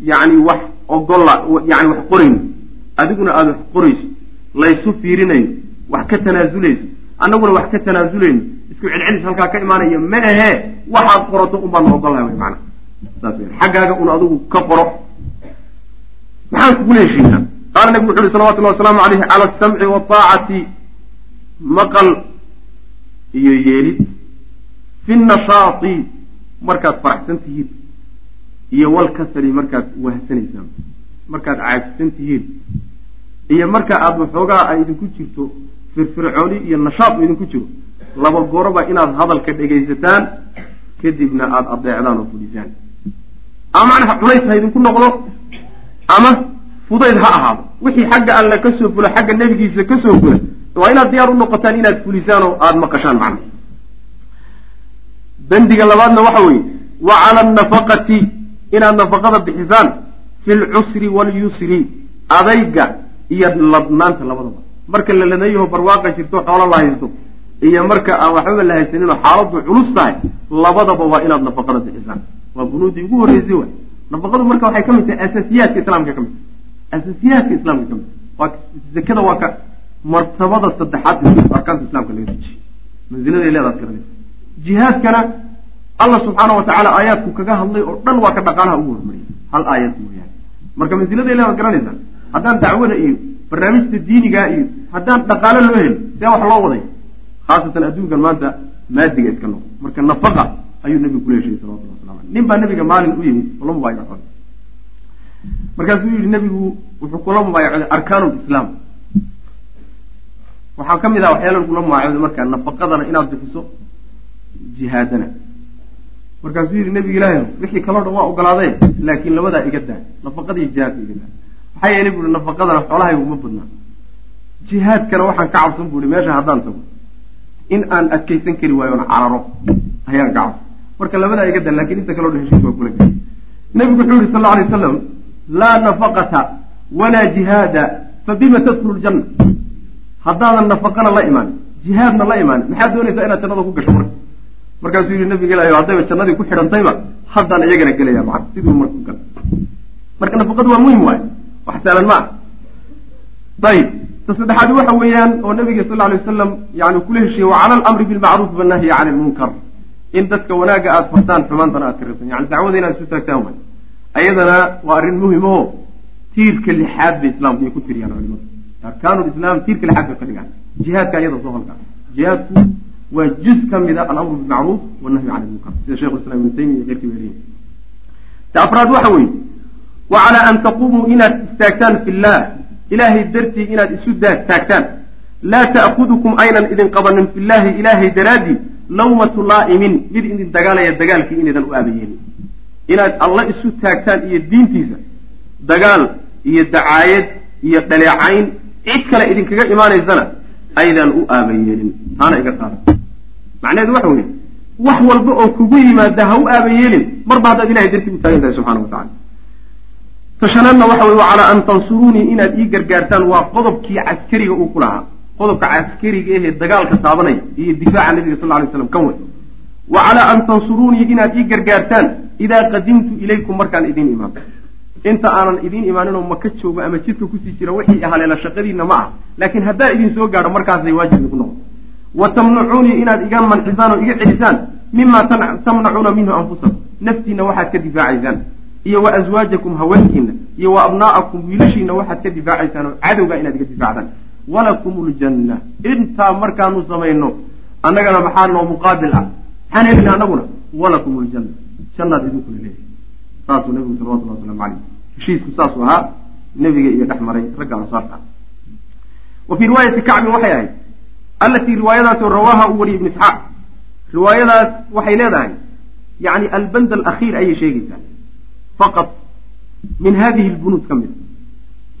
[SPEAKER 2] yani wax ogolla yani wax qorayno adiguna aada wax qorayso laysu fiirinayo wax ka tanaazulayso annaguna wax ka tanaazulayno isku celcelis halkaa ka imaanaya ma ahee waxaad qorato un baanu ogollahay wy maana saas w xaggaaga un adigu ka qoro. Maxaan kugula heshiinaa qaala nabigu wuxu uhi salawatullahi wasalaamu alayhi cala asamci waaacati maqal iyo yeelid. Fi nashaati markaad faraxsan tihiin iyo walkasali markaad wahsanaysaan markaad caajisan tihiin. Iyo marka aada waxoogaa ay idinku jirto firfircooni iyo nashaad u idinku jiro laba goroba inaad hadalka dhegaysataan kadibna aada adeecdaan oo fudhisaan ama macnaha culays ha idinku noqdo ama fudayd ha ahaado. Wixii xagga alle ka soo fula xagga nebigiisa ka soo fula waa inaad diyaar u noqotaan inaad fulisaan oo aada maqashaan macnaha. Bendiga labaadna waxa weeye wa cala anafaqati inaad nafaqada bixisaan fi lcusri walyusri adayga iyo ladnaanta labadaba marka la ladayaho barwaaqa jirto xoolo la haysto iyo marka aan waxbaba la haysaninoo xaaladu culus tahay labadaba waa inaad nafaqada bixisaan. Waa bunuudii ugu horreysay waay. Nafaqadu marka waxay ka mid tahay asaasiyaadka islaamka ka mid tahay. Asaasiyaadka islaamka ka mid tahay. Waa zakada waa ka martabada saddexaad arkaanta islamka laga dejiye manziladay leedaad garanaysa jihaadkana allah subxaana wa tacaala aayaadku kaga hadlay oo dhan waa ka dhaqaalaha ugu hormariyay hal aayad mooyaane. Marka manziladay leedaad garanaysaa haddaan dacwada iyo barnaamijta diinigaa iyo haddaan dhaqaalo loo helin see wax loo waday. Khaasatan adduunkan maanta maadiga iska noqo. Marka nafaqa ayuu nabigu kula heshieyey salawatullah waslamu aleyh nin baa nabiga maalin u yimid oo la mubaayacoday markaasuu yihi nabigu wuxuu kula mubaayacoday arkaanu lislaam waxaa ka mid ah waxyaala kula mubaayacoday marka nafaqadana inaad bixiso jihaadana markaasuu yihi nabiga ilaahi wixii kaloo dhan waa ogolaadee laakiin labadaa iga daa nafaqadii jihaadka iga maxaa yeelay buui nafaqadana xoolahaygu ma badnaa. Jihaadkana waxaan ka cabsan buui meesha haddaan tago. In aan adkaysan kari waayo cararo ayaan ka cabsan. Marka labadaa iga daa laakiin inta kaloo dhan heshiis waa kula gay nabigu wuxuu yihi sal lla alay aslam laa nafaqata walaa jihaada fa bima tadkulu ljanna haddaadan nafaqana la imaan jihaadna la imaan. Maxaad doonaysaa inaad jannada ku gasho marka markaasuu yihi nabiga ilahi haddayba jannadii ku xidhantayba haddaan iyagana gelaya maa siduu marka ku gala marka nafaqadu waa muhiim waayo. Wax saalan ma ayib ta saddexaad waxa weeyaan oo nabiga sal alay wasalam yani kula heshiiyey wa cala alamri bilmacruuf wanahyi cani lmunkar in dadka wanaagga aada fartaan xumaantana aad reebtaan yani dacwada inaad isu taagtaan way ayadana waa arrin muhiim tiirka lixaad bay islaamku ay ku tiriyaan culimadu. Arkaanu lislaam tiirka lixaad bay ka dhigaan. Jihaadka ayada soo halkaa jihaadku waa juz ka mida alamru bilmacruuf wanahyu cani lmunkar sida shekhu islam ibnu taymiya iyo leeyihiin ta afraad waxa weeye wa calaa an taquumuu inaad istaagtaan fi llah ilaahay dartii inaad isu taagtaan. Laa ta'kudukum aynan idin qabanin fi llahi ilaahay daraaddii lawmatu laa'imin mid idin dagaalaya dagaalkii inaydan u aabayeelin. Inaad alla isu taagtaan iyo diintiisa dagaal iyo dacaayad iyo dhaleecayn cid kale idinkaga imaanaysana aydaan u aabayeelin. Taana iga qaada macnaheedu waxa weeye wax walba oo kugu yimaada ha u aabayeelin marba haddaad ilahay dartii u taagan tahay subxana wa tacala tashanaadna waxa weye wa calaa an tansuruunii inaad ii gargaartaan waa qodobkii caskariga uu ku lahaa. Qodobka caskariga ahee dagaalka taabanaya iyo difaaca nabiga sal lay slam kan wey wa calaa an tansuruunii inaad ii gargaartaan idaa qadimtu ilaykum markaan idiin imaano inta aanan idiin imaaninoo maka joogo ama jidka ku sii jira wixii haleela shaqadiinna ma ah. Laakiin haddaa idin soo gaadho markaasay waajib igu noqon wa tamnacuunii inaad iga mancisaan oo iga celisaan mima tamnacuuna minhu anfusakum. Naftiinna waxaad ka difaacaysaan iyo wa aswaajakum haweenkiina iyo wa abnaa'akum wiilashiina waxaad ka difaacaysaan oo cadowga inaad iga difaacdaan. Walakum ljanna intaa markaanu samayno annagana maxaa noo muqaabil ah? Maxaan helina annaguna walakum ljanna jannaad idinkuna leeyahay. Saasuu nabigu salawatullah waslamu caleyh heshiisku saasuu ahaa nebiga iyo dhex maray ragga ansaarta. Wa fii riwaayati kacbin waxay ahayd allatii riwaayadaasoo rawaaha uu wariyay ibn isxaaq riwaayadaas waxay leedahay yani alband alakhiir ayay sheegaysaa faqad min hadihi lbunuud ka mid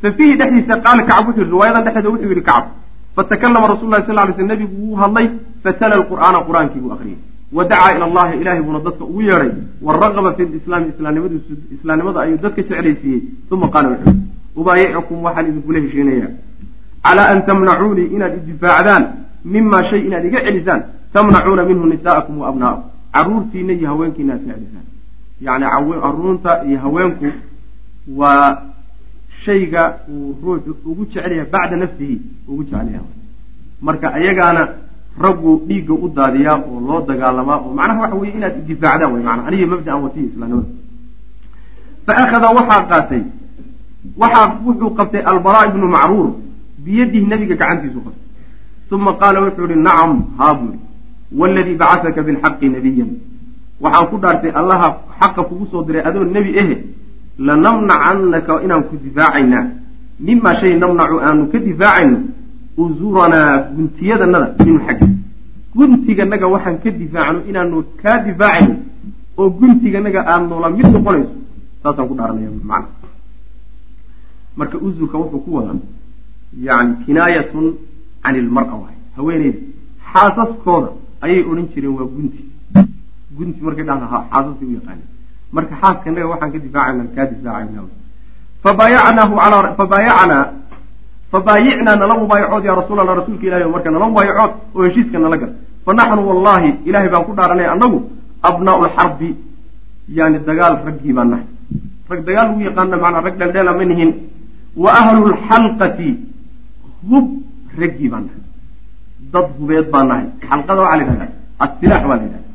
[SPEAKER 2] fa fiihi dhexdiisa qaala kacb wuxuu yihi riwaayadan dhexdeeda wuxuu yihi kacb fatakalama rasul lahi sal lay sl nebigu wuu hadlay fatala lqur'aana qur'aankii buu akriyay wa dacaa ila allahi ilahay buuna dadka ugu yeedhay waragaba fi lislaami islaamnimada ayuu dadka jeclaysiiyey uma qaala wuxuu ubaayicukum waxaan idinkula heshiinayaa calaa an tamnacuunii inaad idifaacdaan mima shay inaad iga celisaan tamnacuuna minhu nisaa'akum wa abnaa'akum caruurtiina iyo haweenkiina aad ka celisaan yani carruurta iyo haweenku waa shayga uu ruuxu ugu jecel yahay bacda nafsihi ugu jecel yahay marka ayagaana raggu dhiigga u daadiyaa oo loo dagaalamaa oo macnaha waxa weye inaad difaacdaan wey maana aniga mabdaan wasiya islaamnimada fa akhada waxaa qaatay waxaa wuxuu qabtay albaraa ibnu macruur biyadihi nabiga gacantiisu qabtay uma qaala wuxuu yihi nacam haa buu yihi waladii bacasaka bilxaqi nabiyan waxaan ku dhaartay allaha xaqa kugu soo diray adoo nebi ehe lanamnacannaka inaan ku difaacaynaa mima shay namnacu aanu ka difaacayno usuranaa guntiyadanada minhu xagga guntiganaga waxaan ka difaacno inaanu kaa difaacayno oo guntiganaga aad noola mid noqonayso saasaan ku dhaaranaya macna marka usurka wuxuu ku wadaa yani kinaayatun can ilmara waay. Haweeneyda xaasaskooda ayay odhan jireen waa gunti. Gunti markay dhahda xaasaskay u yaqaaneen. Marka xaaskanaga waxaan ka difaacayna kaa difaacayna fabaayacnaa fabaayicnaa nala mubaayacood yaa rasuul alla rasuulka ilahi marka nala mubaayacood oo heshiiska nala gal fa naxnu wallahi ilahay baan ku dhaaranay annagu abnaau lxarbi yani dagaal raggii baan nahay. Rag dagaal lagu yaqaana manaa rag dheldheela ma nihin. Wa ahlu lxalqati hub raggii baan nahay dad hubeed baan nahay xalqada waxaa la yidhahdaa asilaax baa la yidhahda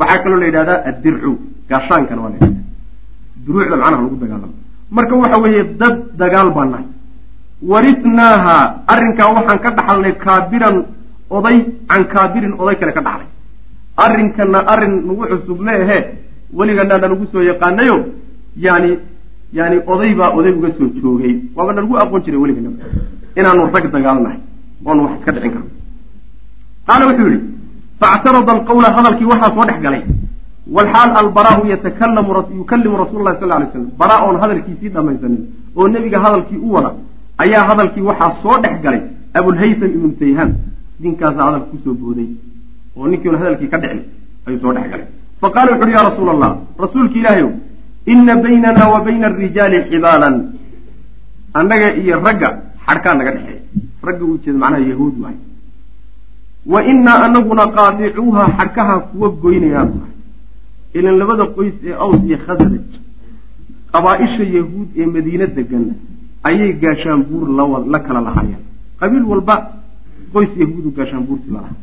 [SPEAKER 2] waxaa kaloo la yidhahdaa addircu gaashaankana waa la yidhahda duruucda macnaha lagu dagaalamo marka waxa weeye dad dagaal baan nahay. Waritnaaha arrinkaa waxaan ka dhaxalnay kaabiran oday can kaabirin oday kale ka dhaxlay arrinkana arrin nagu cusub ma ahe weligana nalagu soo yaqaanayo yani yani oday baa oday uga soo joogay. Waaba nalagu aqoon jiray weliganaba inaanu rag dagaalnahay oonu wax iska dhicin karno qaala wuxuu yihi faactarada alqawla hadalkii waxaa soo dhex galay. Walxaal albaraau yukalimu rasul lahi sal lay slam bara oon hadalkiisii dhamaysanin oo nebiga hadalkii u wada ayaa hadalkii waxaa soo dhex galay abulhaytham ibnu tayhaan ninkaasaa hadalka ku soo booday oo ninkiiun hadalkii ka dhicin ayuu soo dhex galay. Fa qaala wuxu uhi ya rasuula allah rasuulki ilaahayow ina baynana wa bayna arijaali xibaalan annaga iyo ragga xadhkaa naga dhexeeya ragga uu jeeda macnaha yahuud waay wa innaa anaguna qaadicuuha xadhkaha kuwa goynayaanu ilan labada qoys ee aws iyo khasraj qabaa-isha yahuud ee madiine degan ayay gaashaan buur la kala lahaayeen qabiil walba qoys yahuudu gaashaan buurti lalaha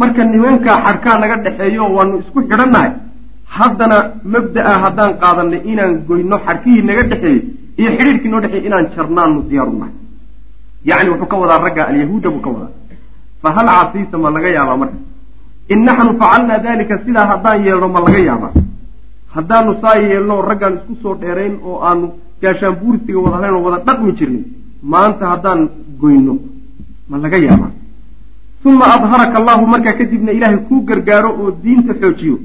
[SPEAKER 2] marka nimankaa xadhkaa naga dhexeeyo waanu isku xidhannahay haddana mabda-a haddaan qaadanay inaan goyno xadhkihii naga dhexeeyey iyo xidhiirkii noo dhexeeyey inaan jarnaanu diyaaru yacni wuxuu ka wadaa ragga alyahuuda buu ka wadaa. Fa hal casiisa ma laga yaabaa marka? In naxnu facalnaa dalika sidaa haddaan yeelno ma laga yaabaa? Haddaanu saa yeelno raggaan isku soo dheerayn oo aanu gaashaan buursiga wada hayn oo wada dhaqmi jirnay maanta haddaan goyno ma laga yaabaa? Uma adharaka allahu markaa kadibna ilaahay kuu gargaaro oo diinta xoojiyo.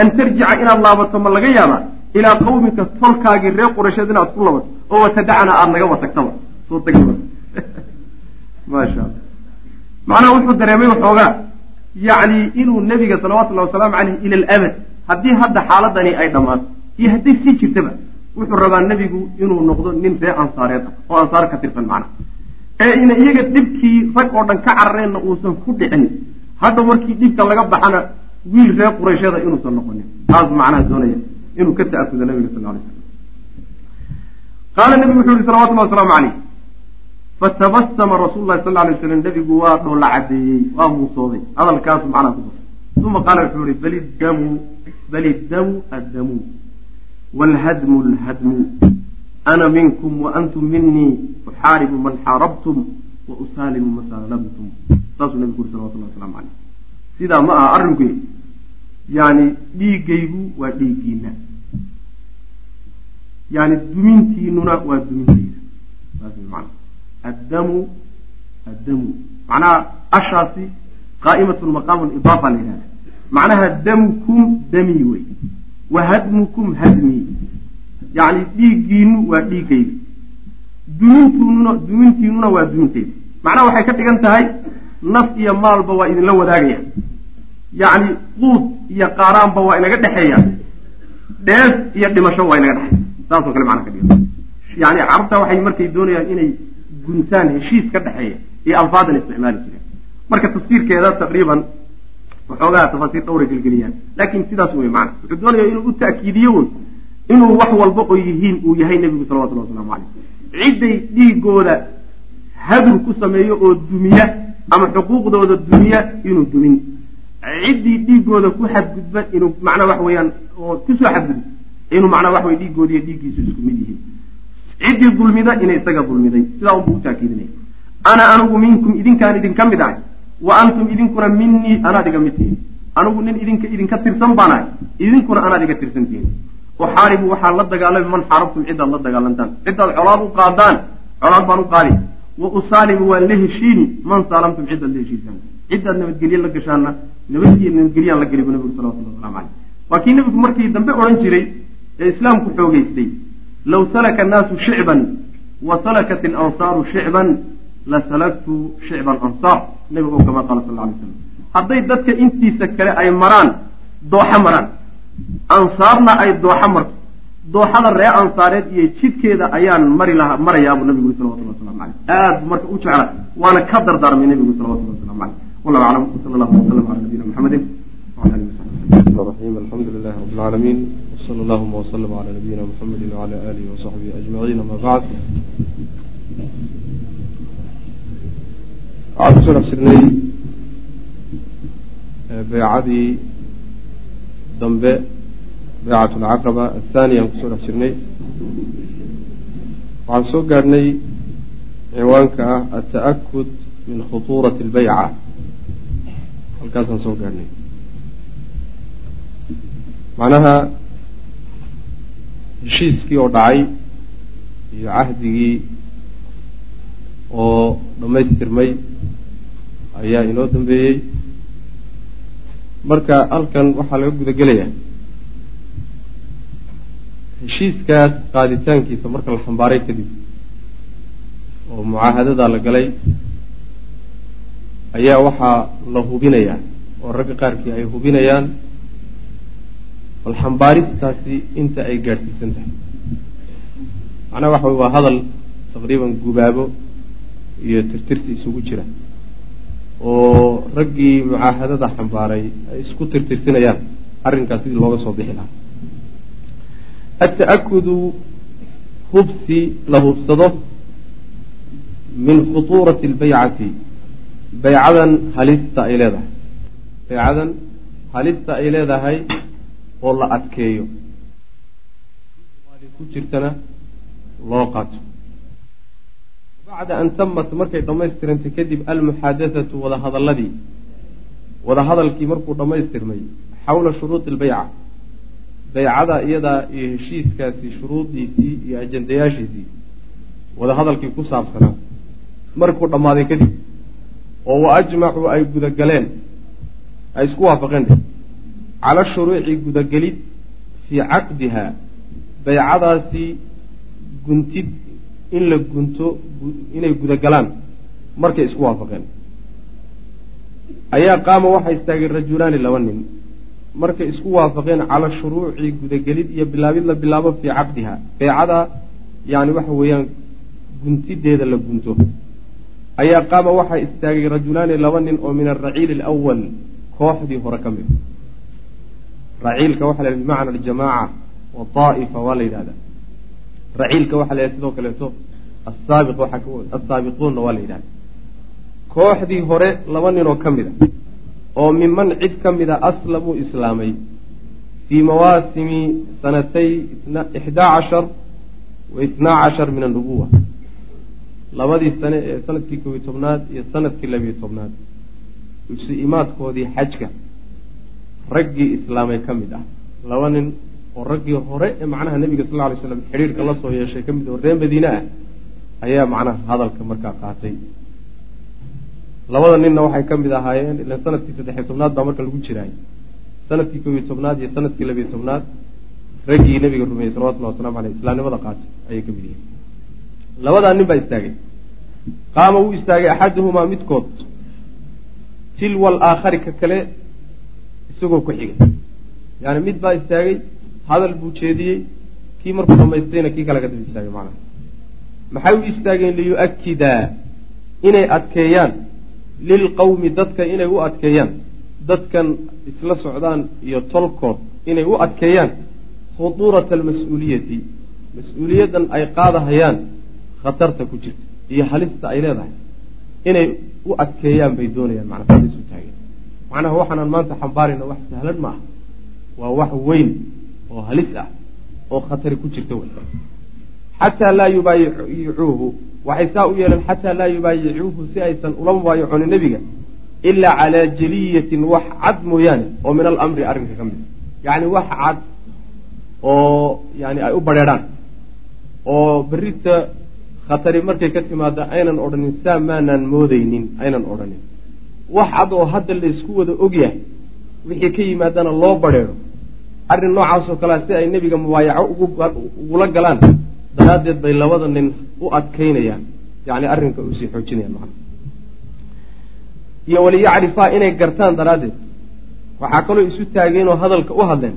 [SPEAKER 2] An tarjica inaad laabato ma laga yaabaa? Ilaa qawmika tolkaagii reer quraysheed inaad ku labato oo watadacana aada naga watagtaba soo tag maasha alla macnaha wuxuu dareemay waxoogaa yacni inuu nebiga salawatullahi wasalaamu caleyh ila alabad haddii hadda xaaladani ay dhammaato iyo hadday sii jirtaba wuxuu rabaa nebigu inuu noqdo nin ree ansaareed ah oo ansaar ka tirsan macnaha. Ee ina iyaga dhibkii rag oo dhan ka carareenna uusan ku dhicin hadda markii dhibka laga baxana wiil reer qurayshyada inuusan noqonin. Taas macnaha doonaya inuu ka ta'akudo nabiga sal lay slam qaala nebigu wuxuu yihi salawatullahi wasalaamu caleyh fatabasama rasuulu lahi sal lay slam nebigu waa dhoolla cadeeyey waa muusooday hadalkaasu macnaha ku basay uma qaala wuxuu yihi bal iddamu bal iddamu addamu waalhadmu lhadmu ana minkum waantum minii uxaaribu man xaarabtum wa usaalimu ma saalamtum saasuu nebigu uri salawatullah waslamu caleyh sidaa ma aha arrinku yani dhiiggaygu waa dhiiggiina yani dumintiinuna waa dumintayda saas mana addamu addamu macnaha ashaasi qaa'imatun maqaamu idaafa la yidhahda macnaha damukum dami wey wa hadmukum hadmii yacni dhiiggiinu waa dhiiggayga dumintununa dumintiinuna waa dumintayda macnaha waxay ka dhigan tahay naf iyo maalba waa idinla wadaagaya yacni quud iyo qaaraanba waa inaga dhexeeya dheef iyo dhimasho waa inaga dhexeeya saasoo kale macnaa ka dhigan yani carabta waxay markay doonayaan inay guntaan heshiis ka dhexeeya iyo alfaadan isticmaali jireen marka tafsiirkeeda taqriiban waxoogaa tafaasiir dhowra gelgeliyaan. Laakiin sidaas wey macana wuxuu doonaya inuu u ta'kiidiyo un inuu wax walba oo yihiin uu yahay nebigu salawatullah waslamu caleyh cidday dhiigooda hadur ku sameeyo oo dumiya ama xuquuqdooda dumiya inuu dumin. Ciddii dhiigooda ku xadgudba inuu macnaa wax weeyaan oo ku soo xadgudbo inuu macnaa wax wey dhiigoodiiyo dhiiggiisu isku mid yihiin ciddii dulmida inay isaga dulmiday sidaa unbuu u ana anigu minkum idinkaan idinka mid ahay. Wa antum idinkuna minii anaad iga mid tihiin. Anigu nin idinka idinka tirsan baan ahay. Idinkuna anaad iga tirsan uxaaribu waxaan la dagaalami man xaarabtum ciddaad la dagaalantaan. Ciddaad colaad u qaadaan colaad baan u qaadi. Wa usaalimu waan la heshiini man saalamtum ciddaad la heshiisaan. Ciddaad nabadgelye la gashaanna nabadgey nabadgelyaan la geli bu nabigu salawatullah waslamu caleyh waa nebigu markii dambe odhan jiray ee islaamku xoogeystay low salaka annaasu shicban wa salakat alansaaru shicban la salaktu shicba ansaar nabigu oo kama qaala sal alay slam hadday dadka intiisa kale ay maraan dooxo maraan ansaarna ay dooxo marto dooxada ree ansaareed iyo jidkeeda ayaan mari lahaa marayaabuu nabigu yuri salawatullah waslamu caleyh aad buu marka u jecla waana ka dardaarmay nabigu salawatullah waslamu caleyh wallahu aclam wsala allahu wasalam cala nabiyina maxamedin wala alihi wasaxbi
[SPEAKER 3] raxim alxamdu lilahi rabbi alcaalamiin sala allahuma waslm cala nabiyina muxamedi wacala aalihi wasaxbihi ajmaciin ama bacd waxaan ku soo dhex jirnay beycadii dambe beycat alcaqaba athaaniya aan ku soo dhex jirnay waxaan soo gaadhnay ciwaanka ah alta'akud min khutuurati اlbeyca halkaasaan soo gaadhnay macnaha heshiiskii oo dhacay iyo cahdigii oo dhammaystirmay ayaa inoo dambeeyey. Marka halkan waxaa laga guda gelayaa heshiiskaas qaaditaankiisa marka la xambaaray kadib oo mucaahadadaa la galay ayaa waxaa la hubinayaa oo ragga qaarkii ay hubinayaan bal xambaaristaasi inta ay gaadhsiisan tahay. Macnaha waxa wey waa hadal taqriiban gubaabo iyo tirtirsi isugu jira
[SPEAKER 2] oo raggii mucaahadada xambaaray ay isku tirtirsinayaan arrinkaas sidii looga soo bixi lahaa. Ata'akudu hubsi la hubsado min khutuurati albaycati baycadan halista ay leedahay. Baycadan halista ay leedahay oo la adkeeyo. Ku jirtana loo qaato. Bacda an tamat markay dhammaystirantay kadib almuxaadathatu wadahadaladii. Wadahadalkii markuu dhammaystirmay xawla shuruudi albayca baycada iyadaa iyo heshiiskaasi shuruudiisii iyo ajandayaashiisii wadahadalkii ku saabsanaa. Markuu dhammaaday kadib oo wa ajmacuu ay gudagaleen ay isku waafaqeen cala shuruuci gudagelid fii caqdiha baycadaasi guntid in la gunto inay gudagalaan markay isku waafaqeen. Ayaa qaama waxaa istaagay rajulaani laba nin. Markay isku waafaqeen cala shuruuci gudagelid iyo bilaabid la bilaabo fii caqdiha. Baycada yani waxa weeyaan guntideeda la gunto. Ayaa qaama waxaa istaagay rajulaani laba nin oo min alraciili alawal kooxdii hore ka mid raciilka waxa la bimacna aljamaaca waaa'ifa waa la yidhahdaa. raciilka waxa la yidhahda sidoo kaleeto asaabiq asaabiquunna waa la yidhahda kooxdii hore laba nin oo ka mid a oo miman cid ka mid a aslamuu islaamay fii mawaasimi sanatay ixdaa cashar wa itnaa cashar min annubuwa labadii sane ee sannadkii kobiyo tobnaad iyo sannadkii labiyo tobnaad isu imaadkoodii xajka raggii islaamay ka mid ah. Laba nin oo raggii hore ee macnaha nebiga sal lla alay slam xidhiirka la soo yeeshay ka mid oo reer madiine ah ayaa macnaha hadalka markaa qaatay. Labada ninna waxay ka mid ahaayeen ilan sannadkii saddexiyo tobnaad baa marka lagu jiraay sannadkii kobiyo tobnaad iyo sannadkii labiyo tobnaad raggii nebiga rumeeyey salawatullahi waslamu aleyh islaamnimada qaatay ayay ka mid yihiin. Labadaa nin baa istaagay. Qaama wuu istaagay axaduhumaa midkood tilwa alaakhari ka kale isagoo ku xigay. Yani mid baa istaagay hadal buu jeediyey kii markuu dhamaystayna kii kale kadib istaagay macnaha. Maxay u istaageen liyu'akidaa inay adkeeyaan. Lilqawmi dadka inay u adkeeyaan. Dadkan isla socdaan iyo tolkood inay u adkeeyaan. Khuduurata almas-uuliyati. Mas'uuliyaddan ay qaadahayaan. Khatarta ku jirta. Iyo halista ay leedahay. Inay u adkeeyaan bay doonayaan macnaa saas isu taageen macnaha waxaanaan maanta xambaarayna wax sahlan ma ah waa wax weyn oo halis ah oo khatari ku jirta wey xataa laa yubaayicuuhu waxay saa u yeeleen xataa laa yubaayicuuhu si aysan ula mubaayaconin nebiga ilaa calaa jaliyatin wax cad mooyaane oo min alamri arrinka ka mid yacni wax cad oo yani ay u badheedhaan oo berita khatari markay ka timaada aynan odhanin saa maanaan moodaynin aynan odhanin wax cad oo hadda laysku wada ogyahay wixii ka yimaadana loo badheedho arrin noocaasoo kalea si ay nebiga mubaayaco ugula galaan daraaddeed bay labada nin u adkaynayaan. Yani arrinka u sii xoojinayaan macna. Iyo waliyacrifaa inay gartaan daraaddeed. Waxaa kaloo isu taageen oo hadalka u hadleen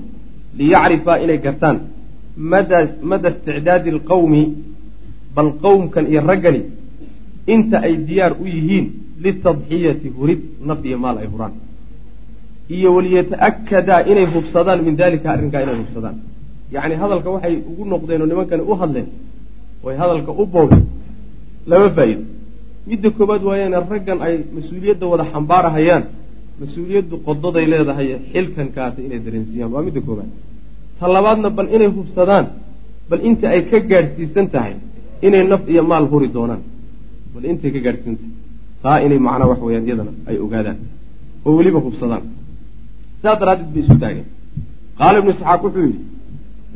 [SPEAKER 2] liyacrifaa inay gartaan mada mada isticdaadi alqawmi bal qowmkan iyo raggani inta ay diyaar u yihiin litadxiyati hurid naf iyo maal ay huraan iyo waliyata'akadaa inay hubsadaan min dalika arrinkaa inay hubsadaan yacni hadalka waxay ugu noqdeen oo nimankani u hadleen way hadalka u boogeen lama faa'iido midda koobaad waayaane raggan ay mas'uuliyadda wada xambaarahayaan mas'uuliyaddu qodaday leedahay xilkankaasi inay dareensiiyaan waa midda koobaad ta labaadna bal inay hubsadaan bal inta ay ka gaadhsiisan tahay inay naf iyo maal huri doonaan bal intay ka gaadhsiisan tahay taa inay macnaa wax weyaan iyadana ay ogaadaan oo weliba hubsadaan. Sidaa daraaddeed bay isu taageen. Qaala ibnu isxaaq wuxuu yidhi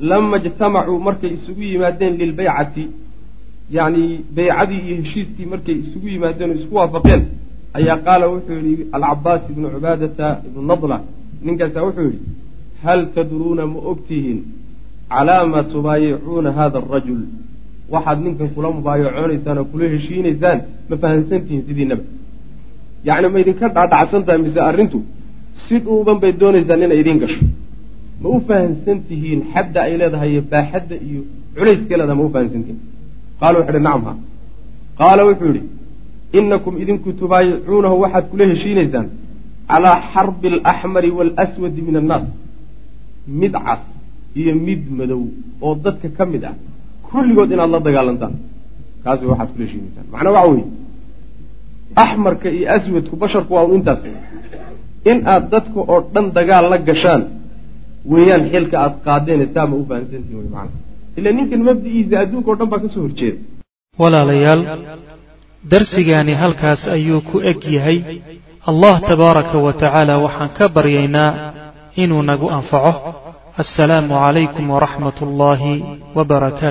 [SPEAKER 2] lama ijtamacuu markay isugu yimaadeen lilbaycati yacni baycadii iyo heshiiskii markay isugu yimaadeen oo isku waafaqeen ayaa qaala wuxuu yidhi alcabaas ibnu cubaadata ibnu nadla. Ninkaasaa wuxuu yidhi hal tadruuna ma ogtihiin calaa ma tubaayicuuna hada arajul waxaad ninkan kula mubaayacoonaysaan oo kula heshiinaysaan ma fahamsantihiin sidiinaba yacni ma idinka dhaadhacsan tahay mise arrintu si dhuuban bay doonaysaan inay idiin gasho. Ma u fahamsan tihiin xadda ay leedahay iyo baaxadda iyo culayska leedahay ma u fahamsantihiin qaala wuxu uhi nacam ha. Qaala wuxuu yidhi inakum idinku tubaayicuunahu waxaad kula heshiinaysaan calaa xarbi alaxmari waalaswadi min annaas. Mid cas iyo mid madow oo dadka ka mid ah kulligood inaad la dagaalantaan. Kaas way waxaad kula heshiinaysaan macnaa waxa weeye axmarka iyo aswadku basharku waa un intaas. In aad dadka oo dhan dagaal la gashaan weeyaan xilka aad qaadeen saama u fahamsantihin wey macana ila ninkan mabdi'iisa adduunka o dhan baa ka soo horjeeda.
[SPEAKER 1] Walaalayaal darsigaani halkaas ayuu ku eg yahay. Allah tabaaraka wa tacaala waxaan ka baryaynaa inuu nagu anfaco. Assalaamu calaykum waraxmat ullaahi wa barakaatu